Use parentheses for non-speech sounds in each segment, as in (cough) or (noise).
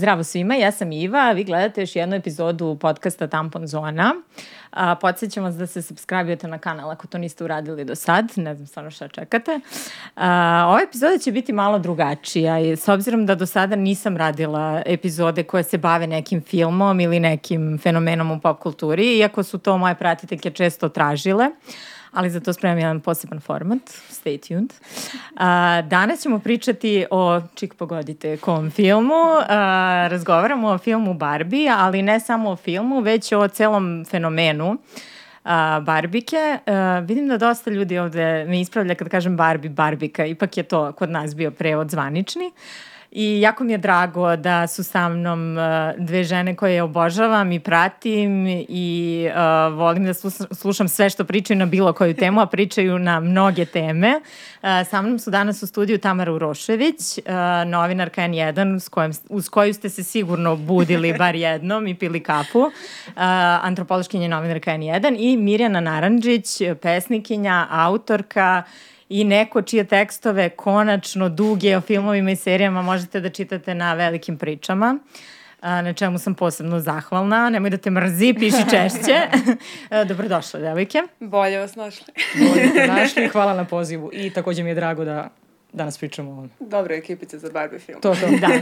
Zdravo svima, ja sam Iva, vi gledate još jednu epizodu podcasta Tampon Zona. A, podsjećam vas da se subscribe na kanal ako to niste uradili do sad, ne znam stvarno šta čekate. A, ova epizoda će biti malo drugačija i s obzirom da do sada nisam radila epizode koje se bave nekim filmom ili nekim fenomenom u pop kulturi, iako su to moje pratiteljke često tražile. Uh, ali za to spremam jedan poseban format. Stay tuned. A, danas ćemo pričati o, čik pogodite, kom filmu. A, razgovaramo o filmu Barbie, ali ne samo o filmu, već o celom fenomenu a, Barbike. A, vidim da dosta ljudi ovde me ispravlja kad kažem Barbie, Barbika. Ipak je to kod nas bio prevod zvanični. I jako mi je drago da su sa mnom uh, dve žene koje obožavam i pratim i uh, volim da slušam sve što pričaju na bilo koju temu, a pričaju na mnoge teme. Uh, sa mnom su danas u studiju Tamara Urošević, uh, novinarka N1 uz, kojem, uz koju ste se sigurno budili (laughs) bar jednom i pili kapu, uh, antropološkinja novinarka N1 i Mirjana Naranđić, pesnikinja, autorka, i neko čije tekstove konačno duge o filmovima i serijama možete da čitate na velikim pričama na čemu sam posebno zahvalna. Nemoj da te mrzi, piši češće. (laughs) Dobrodošle, devojke. Bolje vas našli. Bolje ste našli, (laughs) hvala na pozivu. I takođe mi je drago da danas pričamo o ovom. Dobra ekipica za Barbie film. To, to. da. (laughs)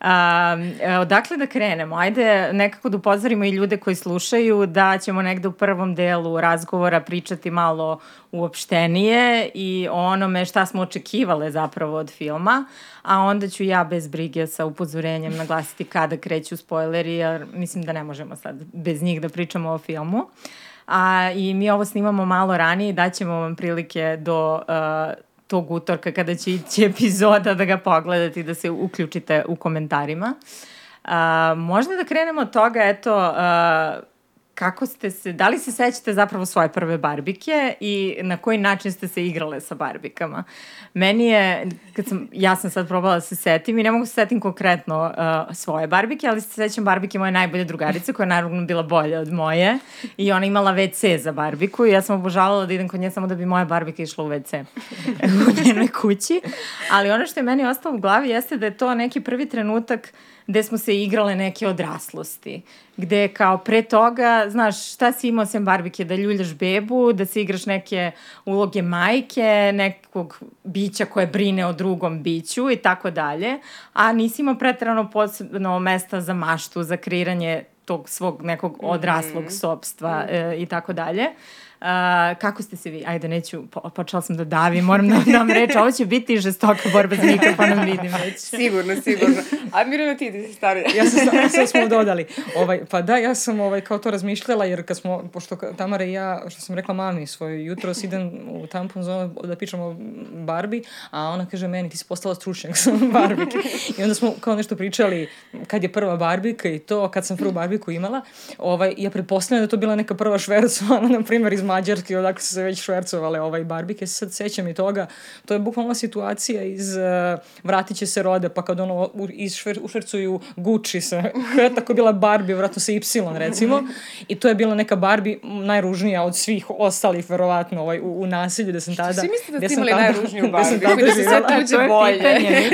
A, odakle da krenemo? Ajde nekako da upozorimo i ljude koji slušaju da ćemo negde u prvom delu razgovora pričati malo uopštenije i o onome šta smo očekivale zapravo od filma, a onda ću ja bez brige sa upozorenjem naglasiti kada kreću spoileri, jer mislim da ne možemo sad bez njih da pričamo o filmu. A, I mi ovo snimamo malo ranije i daćemo vam prilike do uh, tog utorka kada će ići epizoda da ga pogledate i da se uključite u komentarima. Uh, možda da krenemo od toga, eto, uh, kako ste se, da li se sećate zapravo svoje prve barbike i na koji način ste se igrale sa barbikama? Meni je, kad sam, ja sam sad probala da se setim i ne mogu se setim konkretno uh, svoje barbike, ali se sećam barbike moje najbolje drugarice koja je naravno bila bolja od moje i ona imala WC za barbiku i ja sam obožavala da idem kod nje samo da bi moja barbika išla u WC (laughs) u njenoj kući. Ali ono što je meni ostalo u glavi jeste da je to neki prvi trenutak gde smo se igrale neke odraslosti. Gde kao pre toga, znaš, šta si imao sem barbike? Da ljuljaš bebu, da se igraš neke uloge majke, nekog bića koje brine o drugom biću i tako dalje. A nisi imao pretrano posebno mesta za maštu, za kreiranje tog svog nekog odraslog mm -hmm. sobstva e, i tako dalje. Uh, kako ste se vi? Ajde, neću, po, počela sam da davim, moram da dam reč, ovo će biti žestoka borba za mikrofonom, vidim već. (laughs) sigurno, sigurno. A Mirjana, ti, ti si starija. ja sam, sad smo dodali. Ovaj, pa da, ja sam ovaj, kao to razmišljala, jer kad smo, pošto Tamara i ja, što sam rekla mami svoje jutro, idem u tampon zonu da pričamo o Barbie, a ona kaže meni, ti si postala stručnjak sa Barbike. I onda smo kao nešto pričali kad je prva Barbika i to, kad sam prvu Barbiku imala, ovaj, ja pretpostavljam da to bila neka prva švercovana, (laughs) na primjer, iz Mađarske, odakle su se već švercovale ovaj barbike, se sad sećam i toga, to je bukvalno situacija iz uh, Vratit će se rode, pa kad ono iz šver, ušvercuju Gucci sa, (laughs) tako bila Barbie, vratno sa Y recimo, i to je bila neka Barbie najružnija od svih ostalih, verovatno, ovaj, u, u nasilju, da sam tada... Što svi mislite da ste imali najružniju Barbie? Da, da se sve tuđe bolje.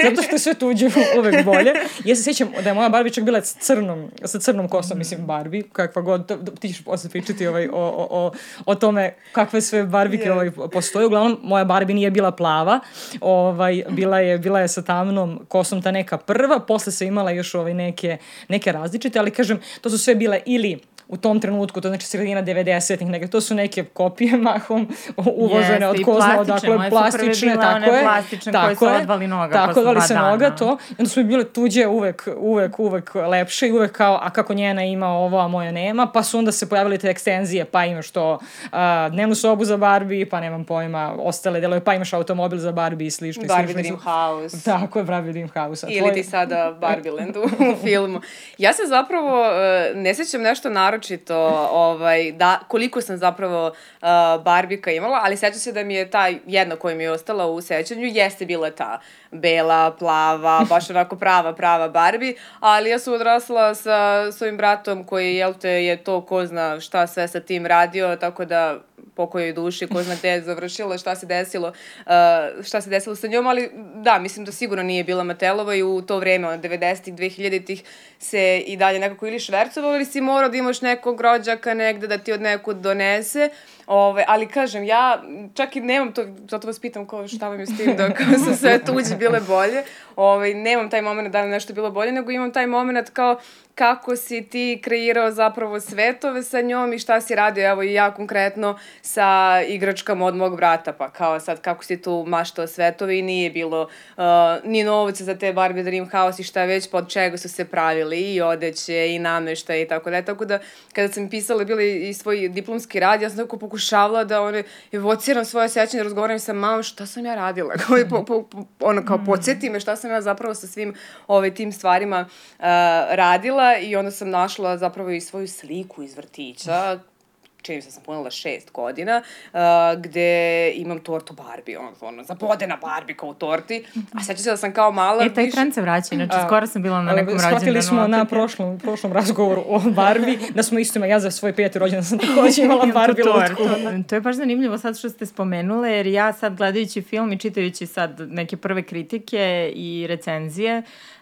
Zato što je sve tuđe uvek bolje. Ja se sećam da je moja Barbie čak bila s crnom, sa crnom kosom, mislim, Barbie, kakva god, ti ćeš posle pričati ovaj, o, o, o, o tome kakve sve barbike yeah. ovaj, postoje. Uglavnom, moja Barbie nije bila plava, ovaj, bila, je, bila je sa tamnom kosom ta neka prva, posle se imala još ovaj, neke, neke različite, ali kažem, to su sve bile ili u tom trenutku, to znači sredina 90-ih, neke, to su neke kopije (laughs) mahom uvožene od ko zna odakle, plastične, tako je. plastične tako koje se odvali noga tako, odvali se dana. noga, to. I onda su mi bile tuđe uvek, uvek, uvek lepše i uvek kao, a kako njena ima ovo, a moja nema, pa su onda se pojavile te ekstenzije, pa imaš to uh, dnevnu sobu za Barbie, pa nemam pojma, ostale delove, pa imaš automobil za Barbie i slično. Barbie Dream House. Tako je, Barbie Dream House. Ili ti sada Barbie Land u (laughs) filmu. Ja se zapravo uh, ne sećam nešto naravno naročito ovaj, da, koliko sam zapravo uh, Barbika imala, ali sećam se da mi je ta jedna koja mi je ostala u sećanju, jeste bila ta bela, plava, (laughs) baš onako prava, prava Barbie, ali ja sam odrasla sa svojim bratom koji, jel te, je to ko zna šta sve sa tim radio, tako da po kojoj duši, ko zna gde je završila, šta se desilo, uh, šta se desilo sa njom, ali da, mislim da sigurno nije bila Matelova i u to vreme, ono, 90-ih, 2000-ih se i dalje nekako ili švercovalo ili si morao da imaš nekog rođaka negde da ti od nekud donese, Ove, ali kažem, ja čak i nemam to, zato vas pitam ko, šta vam je s tim da su sve tuđe bile bolje, Ove, nemam taj moment da li nešto bilo bolje, nego imam taj moment kao kako si ti kreirao zapravo svetove sa njom i šta si radio, evo i ja konkretno sa igračkama od mog brata, pa kao sad kako si tu maštao svetove i nije bilo uh, ni novca za te Barbie Dream House i šta već, pod čega su se pravili i odeće i namešta i tako da, tako da kada sam pisala bili i svoj diplomski rad, ja sam tako pokušavala da one, evociram svoje sećanje, da razgovaram sa mamom šta sam ja radila, (laughs) kao, po, po, po, ono kao mm. podsjeti me šta sam ja zapravo sa svim ove, tim stvarima uh, radila videla i onda sam našla zapravo i svoju sliku iz vrtića, čini se da sam punila šest godina, uh, gde imam tortu Barbie, ono, ono, zabodena Barbie kao u torti, a seća se da sam kao mala... E, taj trend se vraća, inače, skoro sam bila na nekom rođendanu. Shvatili smo na prošlom, prošlom razgovoru o Barbie, da smo isto ima, ja za svoj peti rođendan sam (laughs) takođe imala Barbie lutku. to je baš zanimljivo sad što ste spomenule, jer ja sad gledajući film i čitajući sad neke prve kritike i recenzije, uh,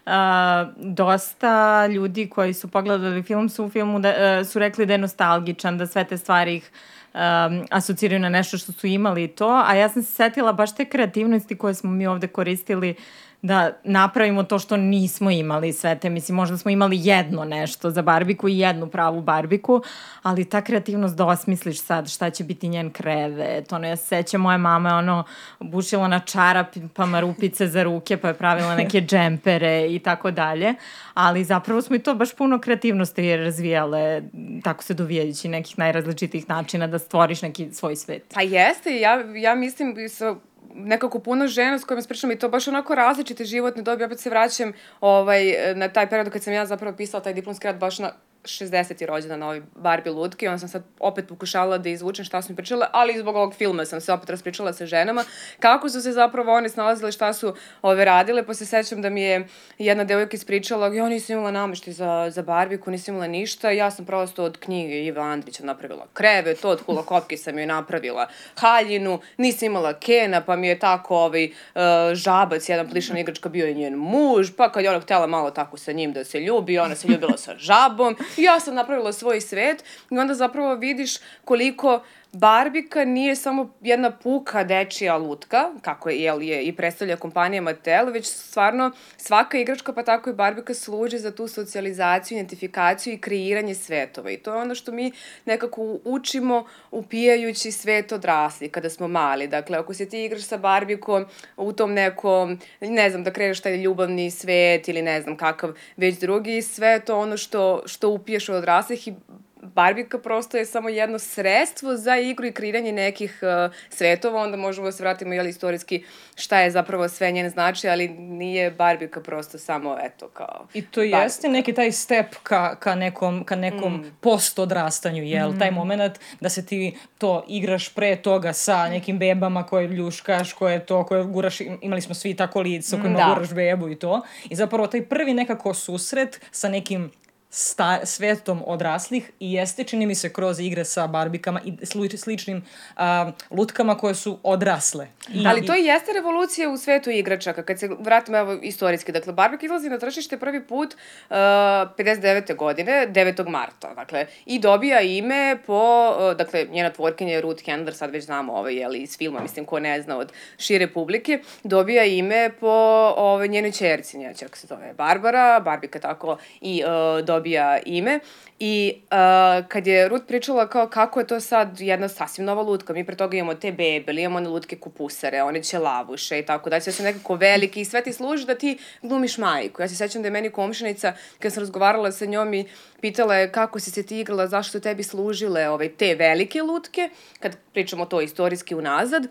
dosta ljudi koji su pogledali film su u filmu da, e, su rekli da je nostalgičan, da sve te stvari ih um, asociraju na nešto što su imali to, a ja sam se setila baš te kreativnosti koje smo mi ovde koristili da napravimo to što nismo imali sve te, mislim, možda smo imali jedno nešto za barbiku i jednu pravu barbiku, ali ta kreativnost da osmisliš sad šta će biti njen krevet, ono, ja se sećam, moja mama je ono, bušila na čarapama rupice za ruke, pa je pravila neke (laughs) džempere i tako dalje, ali zapravo smo i to baš puno kreativnosti razvijale, tako se dovijajući nekih najrazličitih načina da stvoriš neki svoj svet. Pa jeste, ja, ja mislim, sa nekako puno žena s kojima spričam i to baš onako različite životne dobi. Opet se vraćam ovaj, na taj period kad sam ja zapravo pisala taj diplomski rad baš na 60. rođena na ovoj Barbie lutki, onda sam sad opet pokušala da izvučem šta su mi pričale, ali zbog ovog filma sam se opet raspričala sa ženama, kako su se zapravo one snalazile, šta su ove radile, pa se sećam da mi je jedna devojka ispričala, ja nisam imala namešti za, za Barbiku, nisam imala ništa, ja sam prosto od knjige Iva Andrića napravila krevet, od hula kopke sam joj napravila haljinu, nisam imala Kena, pa mi je tako ovaj uh, žabac, jedan plišan igračka bio je njen muž, pa kad je ona htela malo tako sa njim da se ljubi, ona se ljubila sa žabom ja sam napravila svoj svet i onda zapravo vidiš koliko Barbika nije samo jedna puka dečija lutka, kako je, jel, je i predstavlja kompanija Mattel, već stvarno svaka igračka, pa tako i Barbika, služi za tu socijalizaciju, identifikaciju i kreiranje svetova. I to je ono što mi nekako učimo upijajući svet odrasli kada smo mali. Dakle, ako se ti igraš sa Barbikom u tom nekom, ne znam, da kreiš taj ljubavni svet ili ne znam kakav već drugi, sve to ono što, što upiješ od odraslih i Barbika prosto je samo jedno sredstvo za igru i kreiranje nekih uh, svetova, onda možemo da se vratimo jel, istorijski šta je zapravo sve njen značaj, ali nije Barbika prosto samo, eto, kao... I to Barbika. jeste neki taj step ka, ka nekom, ka nekom mm. post odrastanju, jel? Mm. Taj moment da se ti to igraš pre toga sa nekim bebama koje ljuškaš, koje to, koje guraš, imali smo svi tako lice kojima da. guraš bebu i to. I zapravo taj prvi nekako susret sa nekim sta, svetom odraslih i jeste, čini mi se, kroz igre sa barbikama i sli, sličnim a, lutkama koje su odrasle. I, Ali to i jeste revolucija u svetu igračaka. Kad se vratimo evo istorijski, dakle, barbik izlazi na tržište prvi put uh, 59. godine, 9. marta. Dakle, i dobija ime po, uh, dakle, njena tvorkinja je Ruth Handler, sad već znamo ovaj, jeli, iz filma, mislim, ko ne zna od šire publike, dobija ime po ovaj, njenoj čerci, njena čerka se zove Barbara, Barbika tako i uh, dobija dobija ime i uh, kad je Ruth pričala kao kako je to sad jedna sasvim nova lutka, mi pre toga imamo te bebe, imamo one lutke kupusare, one će lavuše i tako da, sve su nekako velike i sve ti služi da ti glumiš majku. Ja se sećam da je meni komšinica, kad sam razgovarala sa njom i pitala je kako si se ti igrala, zašto tebi služile ovaj, te velike lutke, kad pričamo to istorijski unazad,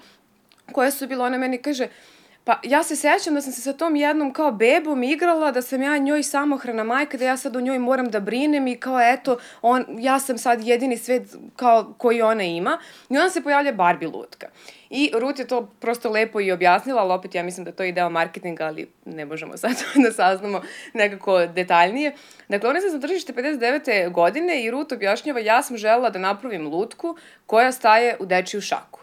koje su bilo, ona meni kaže, Pa ja se sećam da sam se sa tom jednom kao bebom igrala, da sam ja njoj samohrana majka, da ja sad o njoj moram da brinem i kao eto, on, ja sam sad jedini svet kao koji ona ima. I onda se pojavlja Barbie lutka. I Ruth je to prosto lepo i objasnila, ali opet ja mislim da to je deo marketinga, ali ne možemo sad da saznamo nekako detaljnije. Dakle, ona se na tržište 59. godine i Ruth objašnjava ja sam želela da napravim lutku koja staje u dečiju šaku.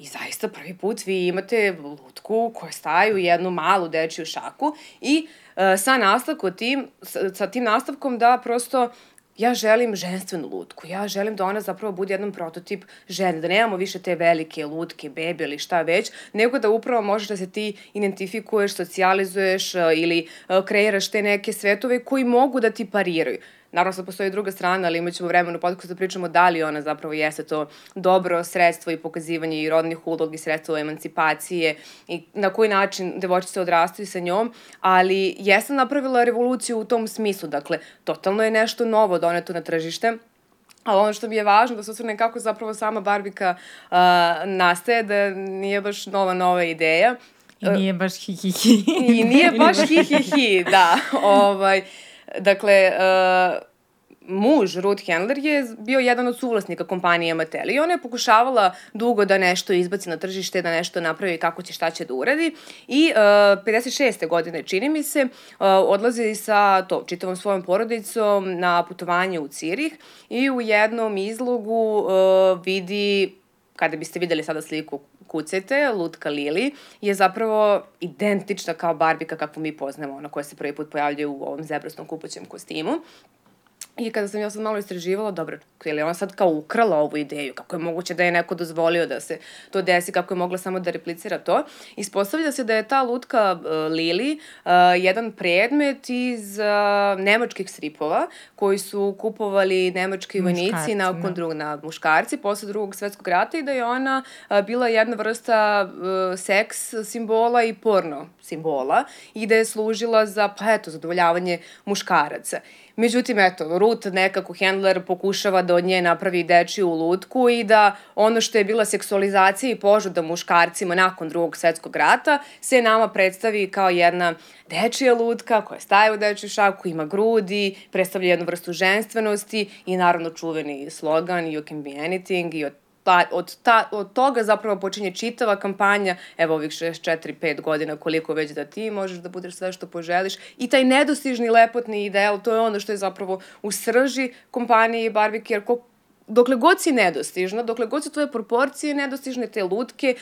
I zaista prvi put vi imate lutku koja staje u jednu malu dečiju šaku i e, sa nastavkom tim, sa, sa tim nastavkom da prosto ja želim ženstvenu lutku, ja želim da ona zapravo bude jedan prototip žene, da nemamo više te velike lutke, bebe ili šta već, nego da upravo možeš da se ti identifikuješ, socijalizuješ e, ili e, kreiraš te neke svetove koji mogu da ti pariraju. Naravno sad postoji druga strana, ali imat ćemo vremena u podcastu da pričamo da li ona zapravo jeste to dobro sredstvo i pokazivanje i rodnih ulog i sredstvo emancipacije i na koji način devojčice odrastaju sa njom, ali jesam napravila revoluciju u tom smislu, dakle, totalno je nešto novo doneto na tržište, A ono što mi je važno da se osvrne kako zapravo sama Barbika uh, nastaje, da nije baš nova, nova ideja. I nije baš hi hi hi. I nije (laughs) baš hi hi hi, da. (laughs) Ovaj, Dakle, uh, muž Ruth Handler je bio jedan od suvlasnika kompanije Mattel i ona je pokušavala dugo da nešto izbaci na tržište, da nešto napravi kako će, šta će da uradi i uh, 56. godine, čini mi se, uh, odlazi sa to, čitavom svojom porodicom na putovanje u Cirih i u jednom izlogu uh, vidi kada biste videli sada sliku kucajte, Lutka Lili, je zapravo identična kao Barbika kakvu mi poznamo, ona koja se prvi put pojavljuje u ovom zebrastom kupućem kostimu. I kada sam ja sad malo istraživala, dobro, je li ona sad kao ukrala ovu ideju, kako je moguće da je neko dozvolio da se to desi, kako je mogla samo da replicira to. Ispostavlja se da je ta lutka uh, Lili uh, jedan predmet iz uh, nemačkih stripova koji su kupovali nemački vojnici nakon da. drugog, na muškarci posle drugog svetskog rata i da je ona uh, bila jedna vrsta uh, seks simbola i porno simbola i da je služila za, pa eto, zadovoljavanje muškaraca. Međutim, eto, Ruth nekako Handler pokušava da od nje napravi dečiju lutku i da ono što je bila seksualizacija i požuda muškarcima nakon drugog svetskog rata se nama predstavi kao jedna dečija lutka koja staje u dečiju šaku, ima grudi, predstavlja jednu vrstu ženstvenosti i naravno čuveni slogan You can be anything i od pa od, ta, od toga zapravo počinje čitava kampanja, evo ovih 64-5 godina koliko već da ti možeš da budeš sve što poželiš i taj nedostižni lepotni ideal, to je ono što je zapravo u srži kompanije Barbie jer ko, dokle god si nedostižna, dokle god su tvoje proporcije nedostižne, te lutke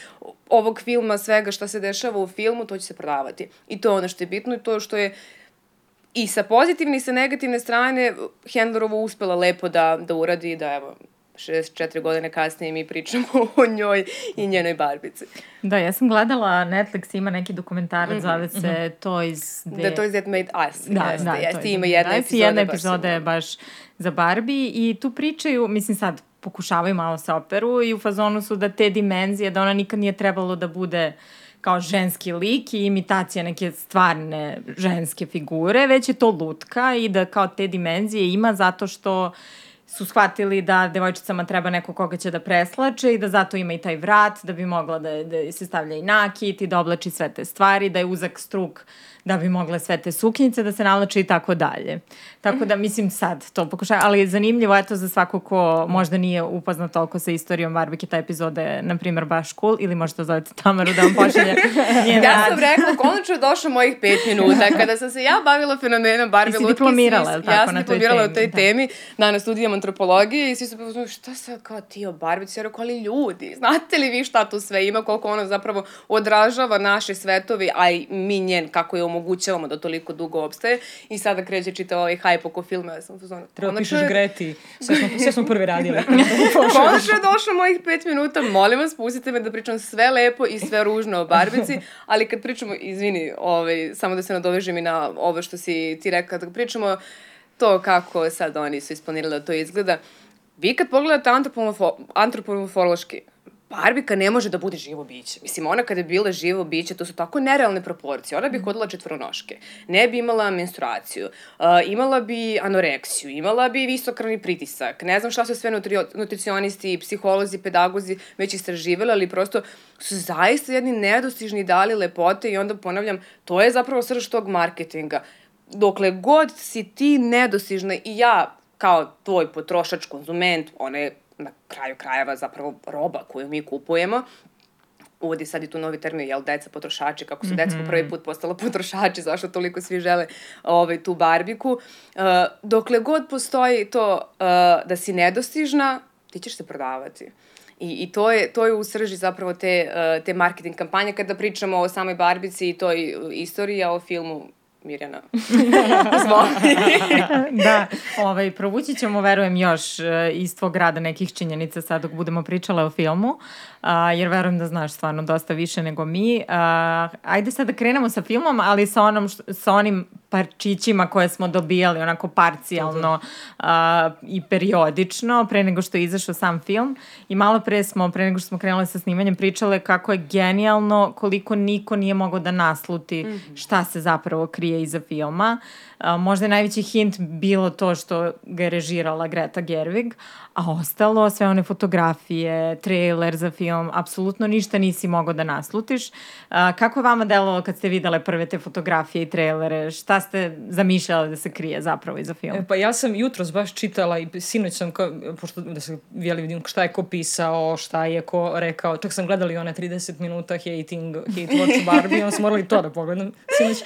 ovog filma, svega šta se dešava u filmu, to će se prodavati. I to je ono što je bitno i to što je i sa pozitivne i sa negativne strane Handlerovo uspela lepo da, da uradi da evo 64 godine kasnije mi pričamo (laughs) o njoj i njenoj barbici. Da, ja sam gledala, Netflix ima neki dokumentarac, mm -hmm, zove se mm -hmm. Toys That... The Toys That Made Us. Da, jeste, da, jeste, ima jedna epizoda. Jedna epizoda je baš za Barbie i tu pričaju, mislim sad, pokušavaju malo sa operu i u fazonu su da te dimenzije, da ona nikad nije trebalo da bude kao ženski lik i imitacija neke stvarne ženske figure, već je to lutka i da kao te dimenzije ima zato što su shvatili da devojčicama treba neko koga će da preslače i da zato ima i taj vrat, da bi mogla da, da se stavlja i nakit i da oblači sve te stvari, da je uzak struk da bi mogle sve te suknjice da se nalače i tako dalje. Tako da, mislim, sad to pokušaj, ali zanimljivo, eto, za svako ko možda nije upoznat toliko sa istorijom Barbike, ta epizoda je, na primjer, baš cool, ili možete zovete Tamaru da vam pošalje (laughs) njen Ja sam rekla, konačno je došlo mojih pet minuta, kada sam se ja bavila fenomenom Barbie Lutke. diplomirala, je tako, ja sam na toj temi. u toj da. temi, da, na studijama antropologije i svi su pozvali, šta se kao ti o Barbie? Rekao, ali ljudi, znate li vi šta tu sve ima, koliko ona zapravo odražava naše svetovi, a i mi njen, kako je omogućavamo da toliko dugo obstaje i sada kreće čita ovaj hype oko filma, ja sam u fazonu. Treba pišeš je... Greti, sve smo, sve smo prvi radili. Konačno je došlo mojih pet minuta, molim vas, pustite me da pričam sve lepo i sve ružno o Barbici, ali kad pričamo, izvini, ovaj, samo da se nadovežem i na ovo što si ti rekao, da pričamo to kako sad oni su isplanirali da to izgleda, vi kad pogledate antropomorfo, antropomorfološki, Barbika ne može da bude živo biće. Mislim, ona kada je bila živo biće, to su tako nerealne proporcije. Ona bi hodila četvronoške, ne bi imala menstruaciju, uh, imala bi anoreksiju, imala bi visokrvni pritisak, ne znam šta su sve nutri nutricionisti, psiholozi, pedagozi već istraživali, ali prosto su zaista jedni nedostižni dali lepote i onda ponavljam, to je zapravo srž tog marketinga. Dokle god si ti nedostižna i ja kao tvoj potrošač, konzument, ona je na kraju krajeva zapravo roba koju mi kupujemo, uvodi sad i tu novi termin, jel, deca potrošači, kako su mm -hmm. deca po prvi mhm. put postala potrošači, zašto toliko svi žele ovaj, tu barbiku. Uh, dokle god postoji to uh, da si nedostižna, ti ćeš se prodavati. I, i to, je, to je u srži zapravo te, uh, te marketing kampanje. Kada pričamo o samoj Barbici i toj istoriji, a o filmu Mirjana. (laughs) Zvoni. (laughs) da, ovaj, provući ćemo, verujem, još e, iz tvog rada nekih činjenica sad dok budemo pričale o filmu, a, jer verujem da znaš stvarno dosta više nego mi. A, ajde sad da krenemo sa filmom, ali sa, onom, sa onim parčićima koje smo dobijali onako parcijalno a, i periodično pre nego što je izašao sam film i malo pre smo, pre nego što smo krenuli sa snimanjem pričale kako je genijalno koliko niko nije mogao da nasluti -hmm. šta se zapravo krije iza filma. A, možda je najveći hint bilo to što ga je režirala Greta Gerwig, a ostalo, sve one fotografije, trailer za film, apsolutno ništa nisi mogao da naslutiš. A, kako je vama delovalo kad ste videle prve te fotografije i trailere? Šta ste zamišljali da se krije zapravo iza filma? E, pa ja sam jutros baš čitala i sinoć sam, ko, pošto da se vijeli vidim šta je ko pisao, šta je ko rekao, čak sam gledali one 30 minuta hating, hate watch Barbie, onda sam morali to da pogledam sinoć.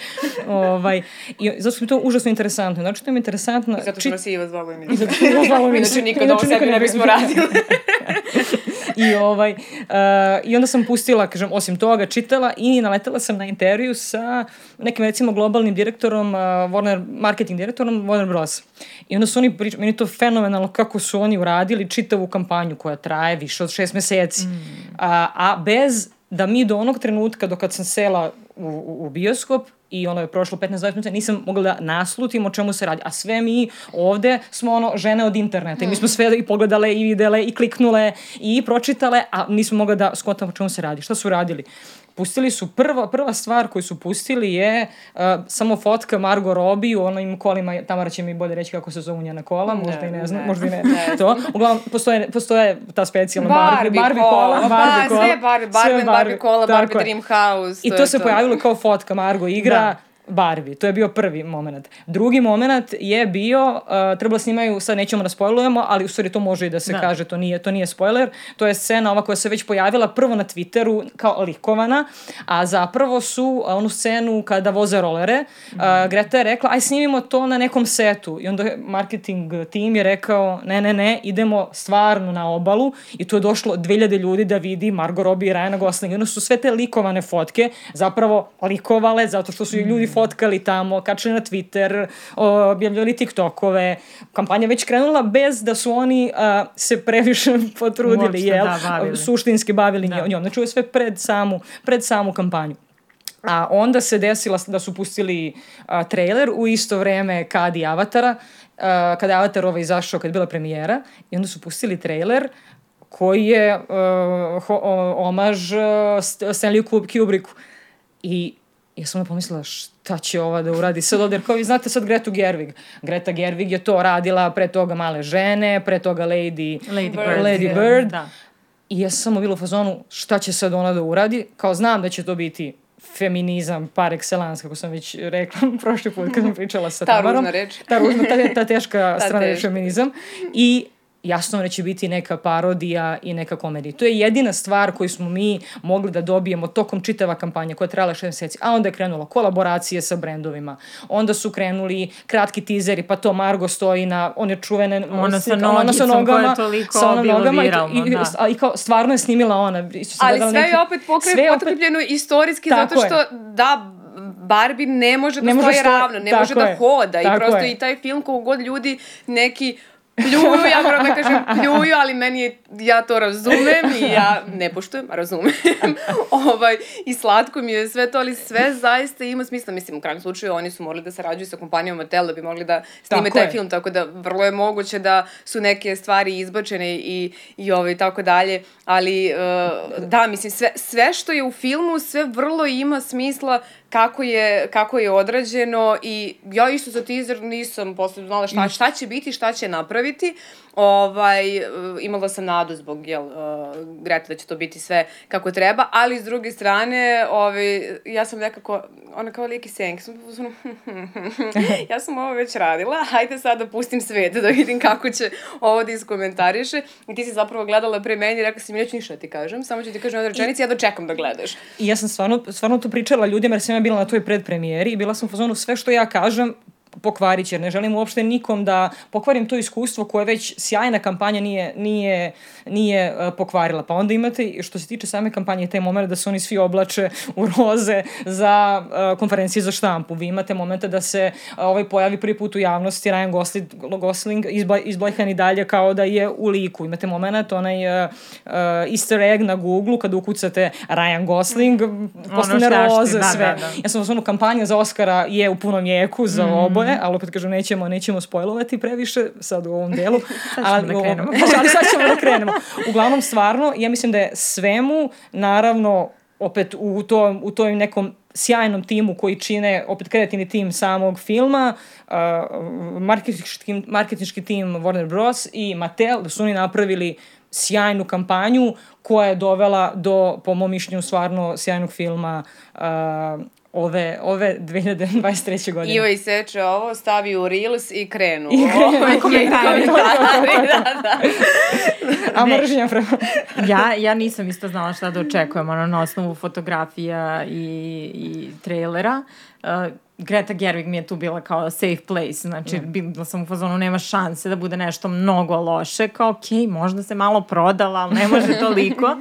ovaj, I zato mi to užasno interesantno. Znači, to je interesantno... I zato što nas je Iva zvalo i I (laughs) zato što je zvalo Inače nikad ovo sebi ne bismo radili. (laughs) I, ovaj, uh, I onda sam pustila, kažem, osim toga, čitala i naletela sam na intervju sa nekim, recimo, globalnim direktorom, uh, Warner, marketing direktorom Warner Bros. I onda su oni pričali, meni to fenomenalno kako su oni uradili čitavu kampanju koja traje više od šest meseci. Mm. A, a bez da mi do onog trenutka, do kad sam sela u, u, bioskop, i ono je prošlo 15-20 minuta, nisam mogla da naslutim o čemu se radi. A sve mi ovde smo ono žene od interneta i mi smo sve i pogledale i videle i kliknule i pročitale, a nismo mogla da skontamo o čemu se radi. Šta su radili? Pustili su, prva, prva stvar koju su pustili je uh, samo fotka Margo Robbie u onim kolima, Tamara će mi bolje reći kako se zovu njena kola, možda ne, i ne znam, ne. možda i ne, ne. to. Uglavnom, postoje, postoje ta specijalna Barbie, Barbie, kola, Barbie, Barbie kola, sve Barbie, Barbie, sve Barbie, Barbie kola, Barbie Dream House. I to, to se to. pojavilo kao fotka Margo igra, da Barbie. To je bio prvi moment. Drugi moment je bio, uh, trebalo snimaju, sad nećemo da spojlujemo, ali u stvari to može i da se da. kaže, to nije, to nije spoiler. To je scena ova koja se već pojavila prvo na Twitteru kao likovana, a zapravo su onu scenu kada voze rolere, uh, Greta je rekla, aj snimimo to na nekom setu. I onda marketing tim je rekao, ne, ne, ne, idemo stvarno na obalu i tu je došlo 2000 ljudi da vidi Margot Robbie i Ryana Gosling. I onda su sve te likovane fotke zapravo likovale zato što su ih ljudi fotkali tamo, kačali na Twitter, objavljali TikTokove. Kampanja već krenula bez da su oni uh, se previše (laughs) potrudili, Uopšte, jel? Da, bavili. Suštinski bavili da. njom. Znači, ovo je sve pred samu, pred samu kampanju. A onda se desila da su pustili uh, trailer u isto vreme kad i Avatara, uh, kada je Avatar ovaj izašao, kad je bila premijera, i onda su pustili trailer koji je uh, ho, omaž uh, Stanley Kubricku. I ja sam onda pomislila šta će ova da uradi sad ovde, jer kao vi znate sad Gretu Gerwig. Greta Gerwig je to radila, pre toga Male žene, pre toga Lady, Lady Bird. Lady Bird. Da. I ja sam bila u fazonu šta će sad ona da uradi, kao znam da će to biti feminizam par excellence, kako sam već rekla (laughs) prošli put kad sam pričala sa ta Tamarom. Ta ružna reč. Ta ružna, ta, ta teška (laughs) ta strana teška. feminizam. I jasno da će biti neka parodija i neka komedija. To je jedina stvar koju smo mi mogli da dobijemo tokom čitava kampanja koja je trajala 6 meseci. A onda je krenula kolaboracije sa brendovima. Onda su krenuli kratki tizeri, pa to Margo stoji na one čuvene ona sa, nogicom, ona sa nogama, sa ona nogama viralno, i, i, da. i kao stvarno je snimila ona. Ali sve neki, je opet pokre, potrebljeno opet, istorijski zato što je. da Barbie ne može da ne stoji ravno, ne može da hoda i prosto je. i taj film kogod ljudi neki pljuju, ja moram da kažem pljuju, ali meni je, ja to razumem i ja ne poštujem, a razumem. (laughs) ovaj, I slatko mi je sve to, ali sve zaista ima smisla. Mislim, u krajem slučaju oni su morali da sarađuju sa kompanijom Mattel da bi mogli da snime Tako taj je. film, tako da vrlo je moguće da su neke stvari izbačene i, i ovaj, tako dalje, ali uh, da, mislim, sve, sve što je u filmu, sve vrlo ima smisla kako je, kako je odrađeno i ja isto za teaser nisam posle znala šta, šta će biti, šta će napraviti. Ovaj, uh, imala sam nadu zbog jel, uh, Greta da će to biti sve kako treba, ali s druge strane, ovaj, ja sam nekako, ona kao lijek i senk, sam fazonu, (laughs) ja sam ovo već radila, hajde sad da pustim svet, da vidim kako će ovo da iskomentariše. I ti si zapravo gledala pre meni i rekla si mi, neću ništa da ti kažem, samo ću ti kažem jednu rečenicu, ja dočekam da gledaš. I ja sam stvarno, stvarno to pričala ljudima jer sam ja bila na toj predpremijeri i bila sam u fazonu sve što ja kažem pokvarit će, jer ne želim uopšte nikom da pokvarim to iskustvo koje već sjajna kampanja nije, nije, nije uh, pokvarila. Pa onda imate, što se tiče same kampanje, taj moment da se oni svi oblače u roze za uh, konferencije za štampu. Vi imate momente da se uh, ovaj pojavi prvi put u javnosti Ryan Gosling, Gosling izba, izblajhan i dalje kao da je u liku. Imate moment, onaj uh, uh, easter egg na Google kada ukucate Ryan Gosling, postane šljašti, roze da, sve. da, da. Ja sam u kampanja za Oscara je u punom jeku za Mhm. oboje, ali opet kažem nećemo, nećemo spojlovati previše sad u ovom delu. (laughs) ćemo ali, da ovom- krenemo. ali sad ćemo da (laughs) krenemo. Uglavnom, stvarno, ja mislim da je svemu, naravno, opet u, to, u toj nekom sjajnom timu koji čine, opet kreativni tim samog filma, uh, marketinški, marketinški tim Warner Bros. i Mattel, da su oni napravili sjajnu kampanju koja je dovela do, po mom mišljenju, stvarno sjajnog filma uh, ove, ove 2023. godine. Ivo iseče ovo, stavi u Reels i krenu. I krenu, Ovaj, komentari. komentari, da, da. A mržnja prema... (laughs) ja, ja nisam isto znala šta da očekujem, ono, na osnovu fotografija i, i trailera. Uh, Greta Gerwig mi je tu bila kao safe place, znači Da. bila sam u fazonu nema šanse da bude nešto mnogo loše, kao okej, možda se malo prodala, ali ne može (laughs) toliko.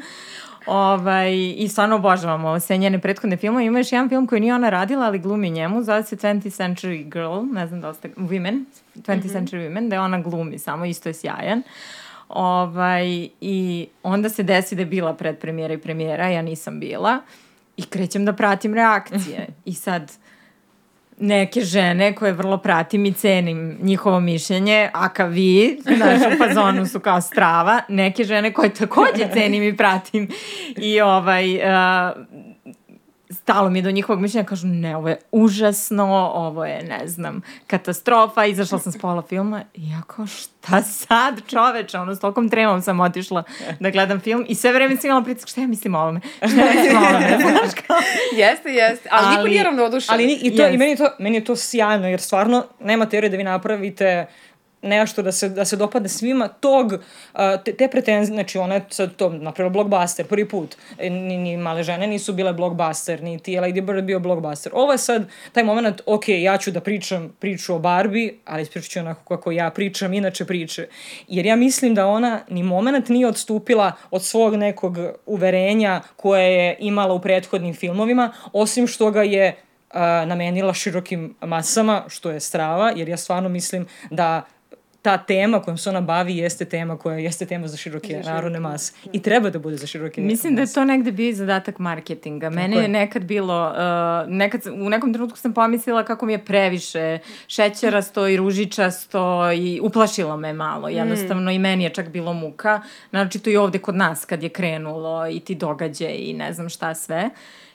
Ovaj, I stvarno obožavamo sve njene prethodne filmove. Ima još jedan film koji nije ona radila, ali glumi njemu, zove se 20th Century Girl, ne znam da li ste, Women, 20th Century Women, da je ona glumi samo, isto je sjajan. Ovaj, I onda se desi da je bila predpremijera i premijera, ja nisam bila. I krećem da pratim reakcije. (laughs) I sad, neke žene koje vrlo pratim i cenim njihovo mišljenje, a ka vi, znaš, u fazonu su kao strava, neke žene koje takođe cenim i pratim. I ovaj, uh, stalo mi je do njihovog mišljenja, kažu ne, ovo je užasno, ovo je, ne znam, katastrofa, izašla sam s pola filma i ja kao, šta sad čoveče, ono, s tolkom tremom sam otišla da gledam film i sve vreme sam imala pritisak, šta ja mislim o ovome, šta ja mislim o ovome, (laughs) znaš kao, Jeste, jeste. Ali, niko Ali- nije ravnodušan. Ali ni, i, to, Jest. i meni, je to, meni je to sjajno, jer stvarno nema teorije da vi napravite nešto da se, da se dopadne svima tog, uh, te, te pretenzije, znači ona je sad to napravila blockbuster prvi put, E, ni, ni male žene nisu bile blockbuster, niti je Lady Bird bio blockbuster. Ovo je sad taj moment, ok, ja ću da pričam priču o Barbie, ali ispričat ću onako kako ja pričam, inače priče. Jer ja mislim da ona ni moment nije odstupila od svog nekog uverenja koje je imala u prethodnim filmovima, osim što ga je uh, namenila širokim masama, što je strava, jer ja stvarno mislim da ta tema kojom se ona bavi jeste tema koja jeste tema za široke narodne mase. I treba da bude za široke Mislim da je to negde bio i zadatak marketinga. Mene je je. nekad bilo, uh, nekad, u nekom trenutku sam pomislila kako mi je previše šećerasto i ružičasto i uplašilo me malo. Jednostavno i meni je čak bilo muka. Naročito i ovde kod nas kad je krenulo i ti događaj i ne znam šta sve.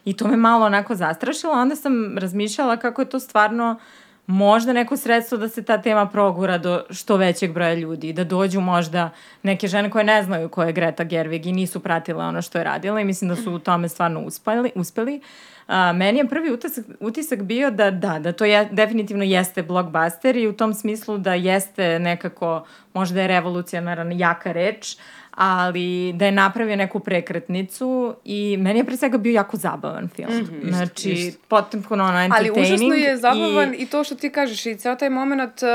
I to me malo onako zastrašilo. Onda sam razmišljala kako je to stvarno možda neko sredstvo da se ta tema progura do što većeg broja ljudi, da dođu možda neke žene koje ne znaju ko je Greta Gerwig i nisu pratile ono što je radila i mislim da su u tome stvarno uspeli. uspeli. A, meni je prvi utisak, utisak bio da da, da to je, definitivno jeste blockbuster i u tom smislu da jeste nekako, možda je revolucionaran jaka reč, ali da je napravio neku prekretnicu i meni je pre svega bio jako zabavan film. Mm -hmm, znači, ist. potpuno ono Ali entertaining. užasno je zabavan i- i, to što ti kažeš i ceo taj moment uh,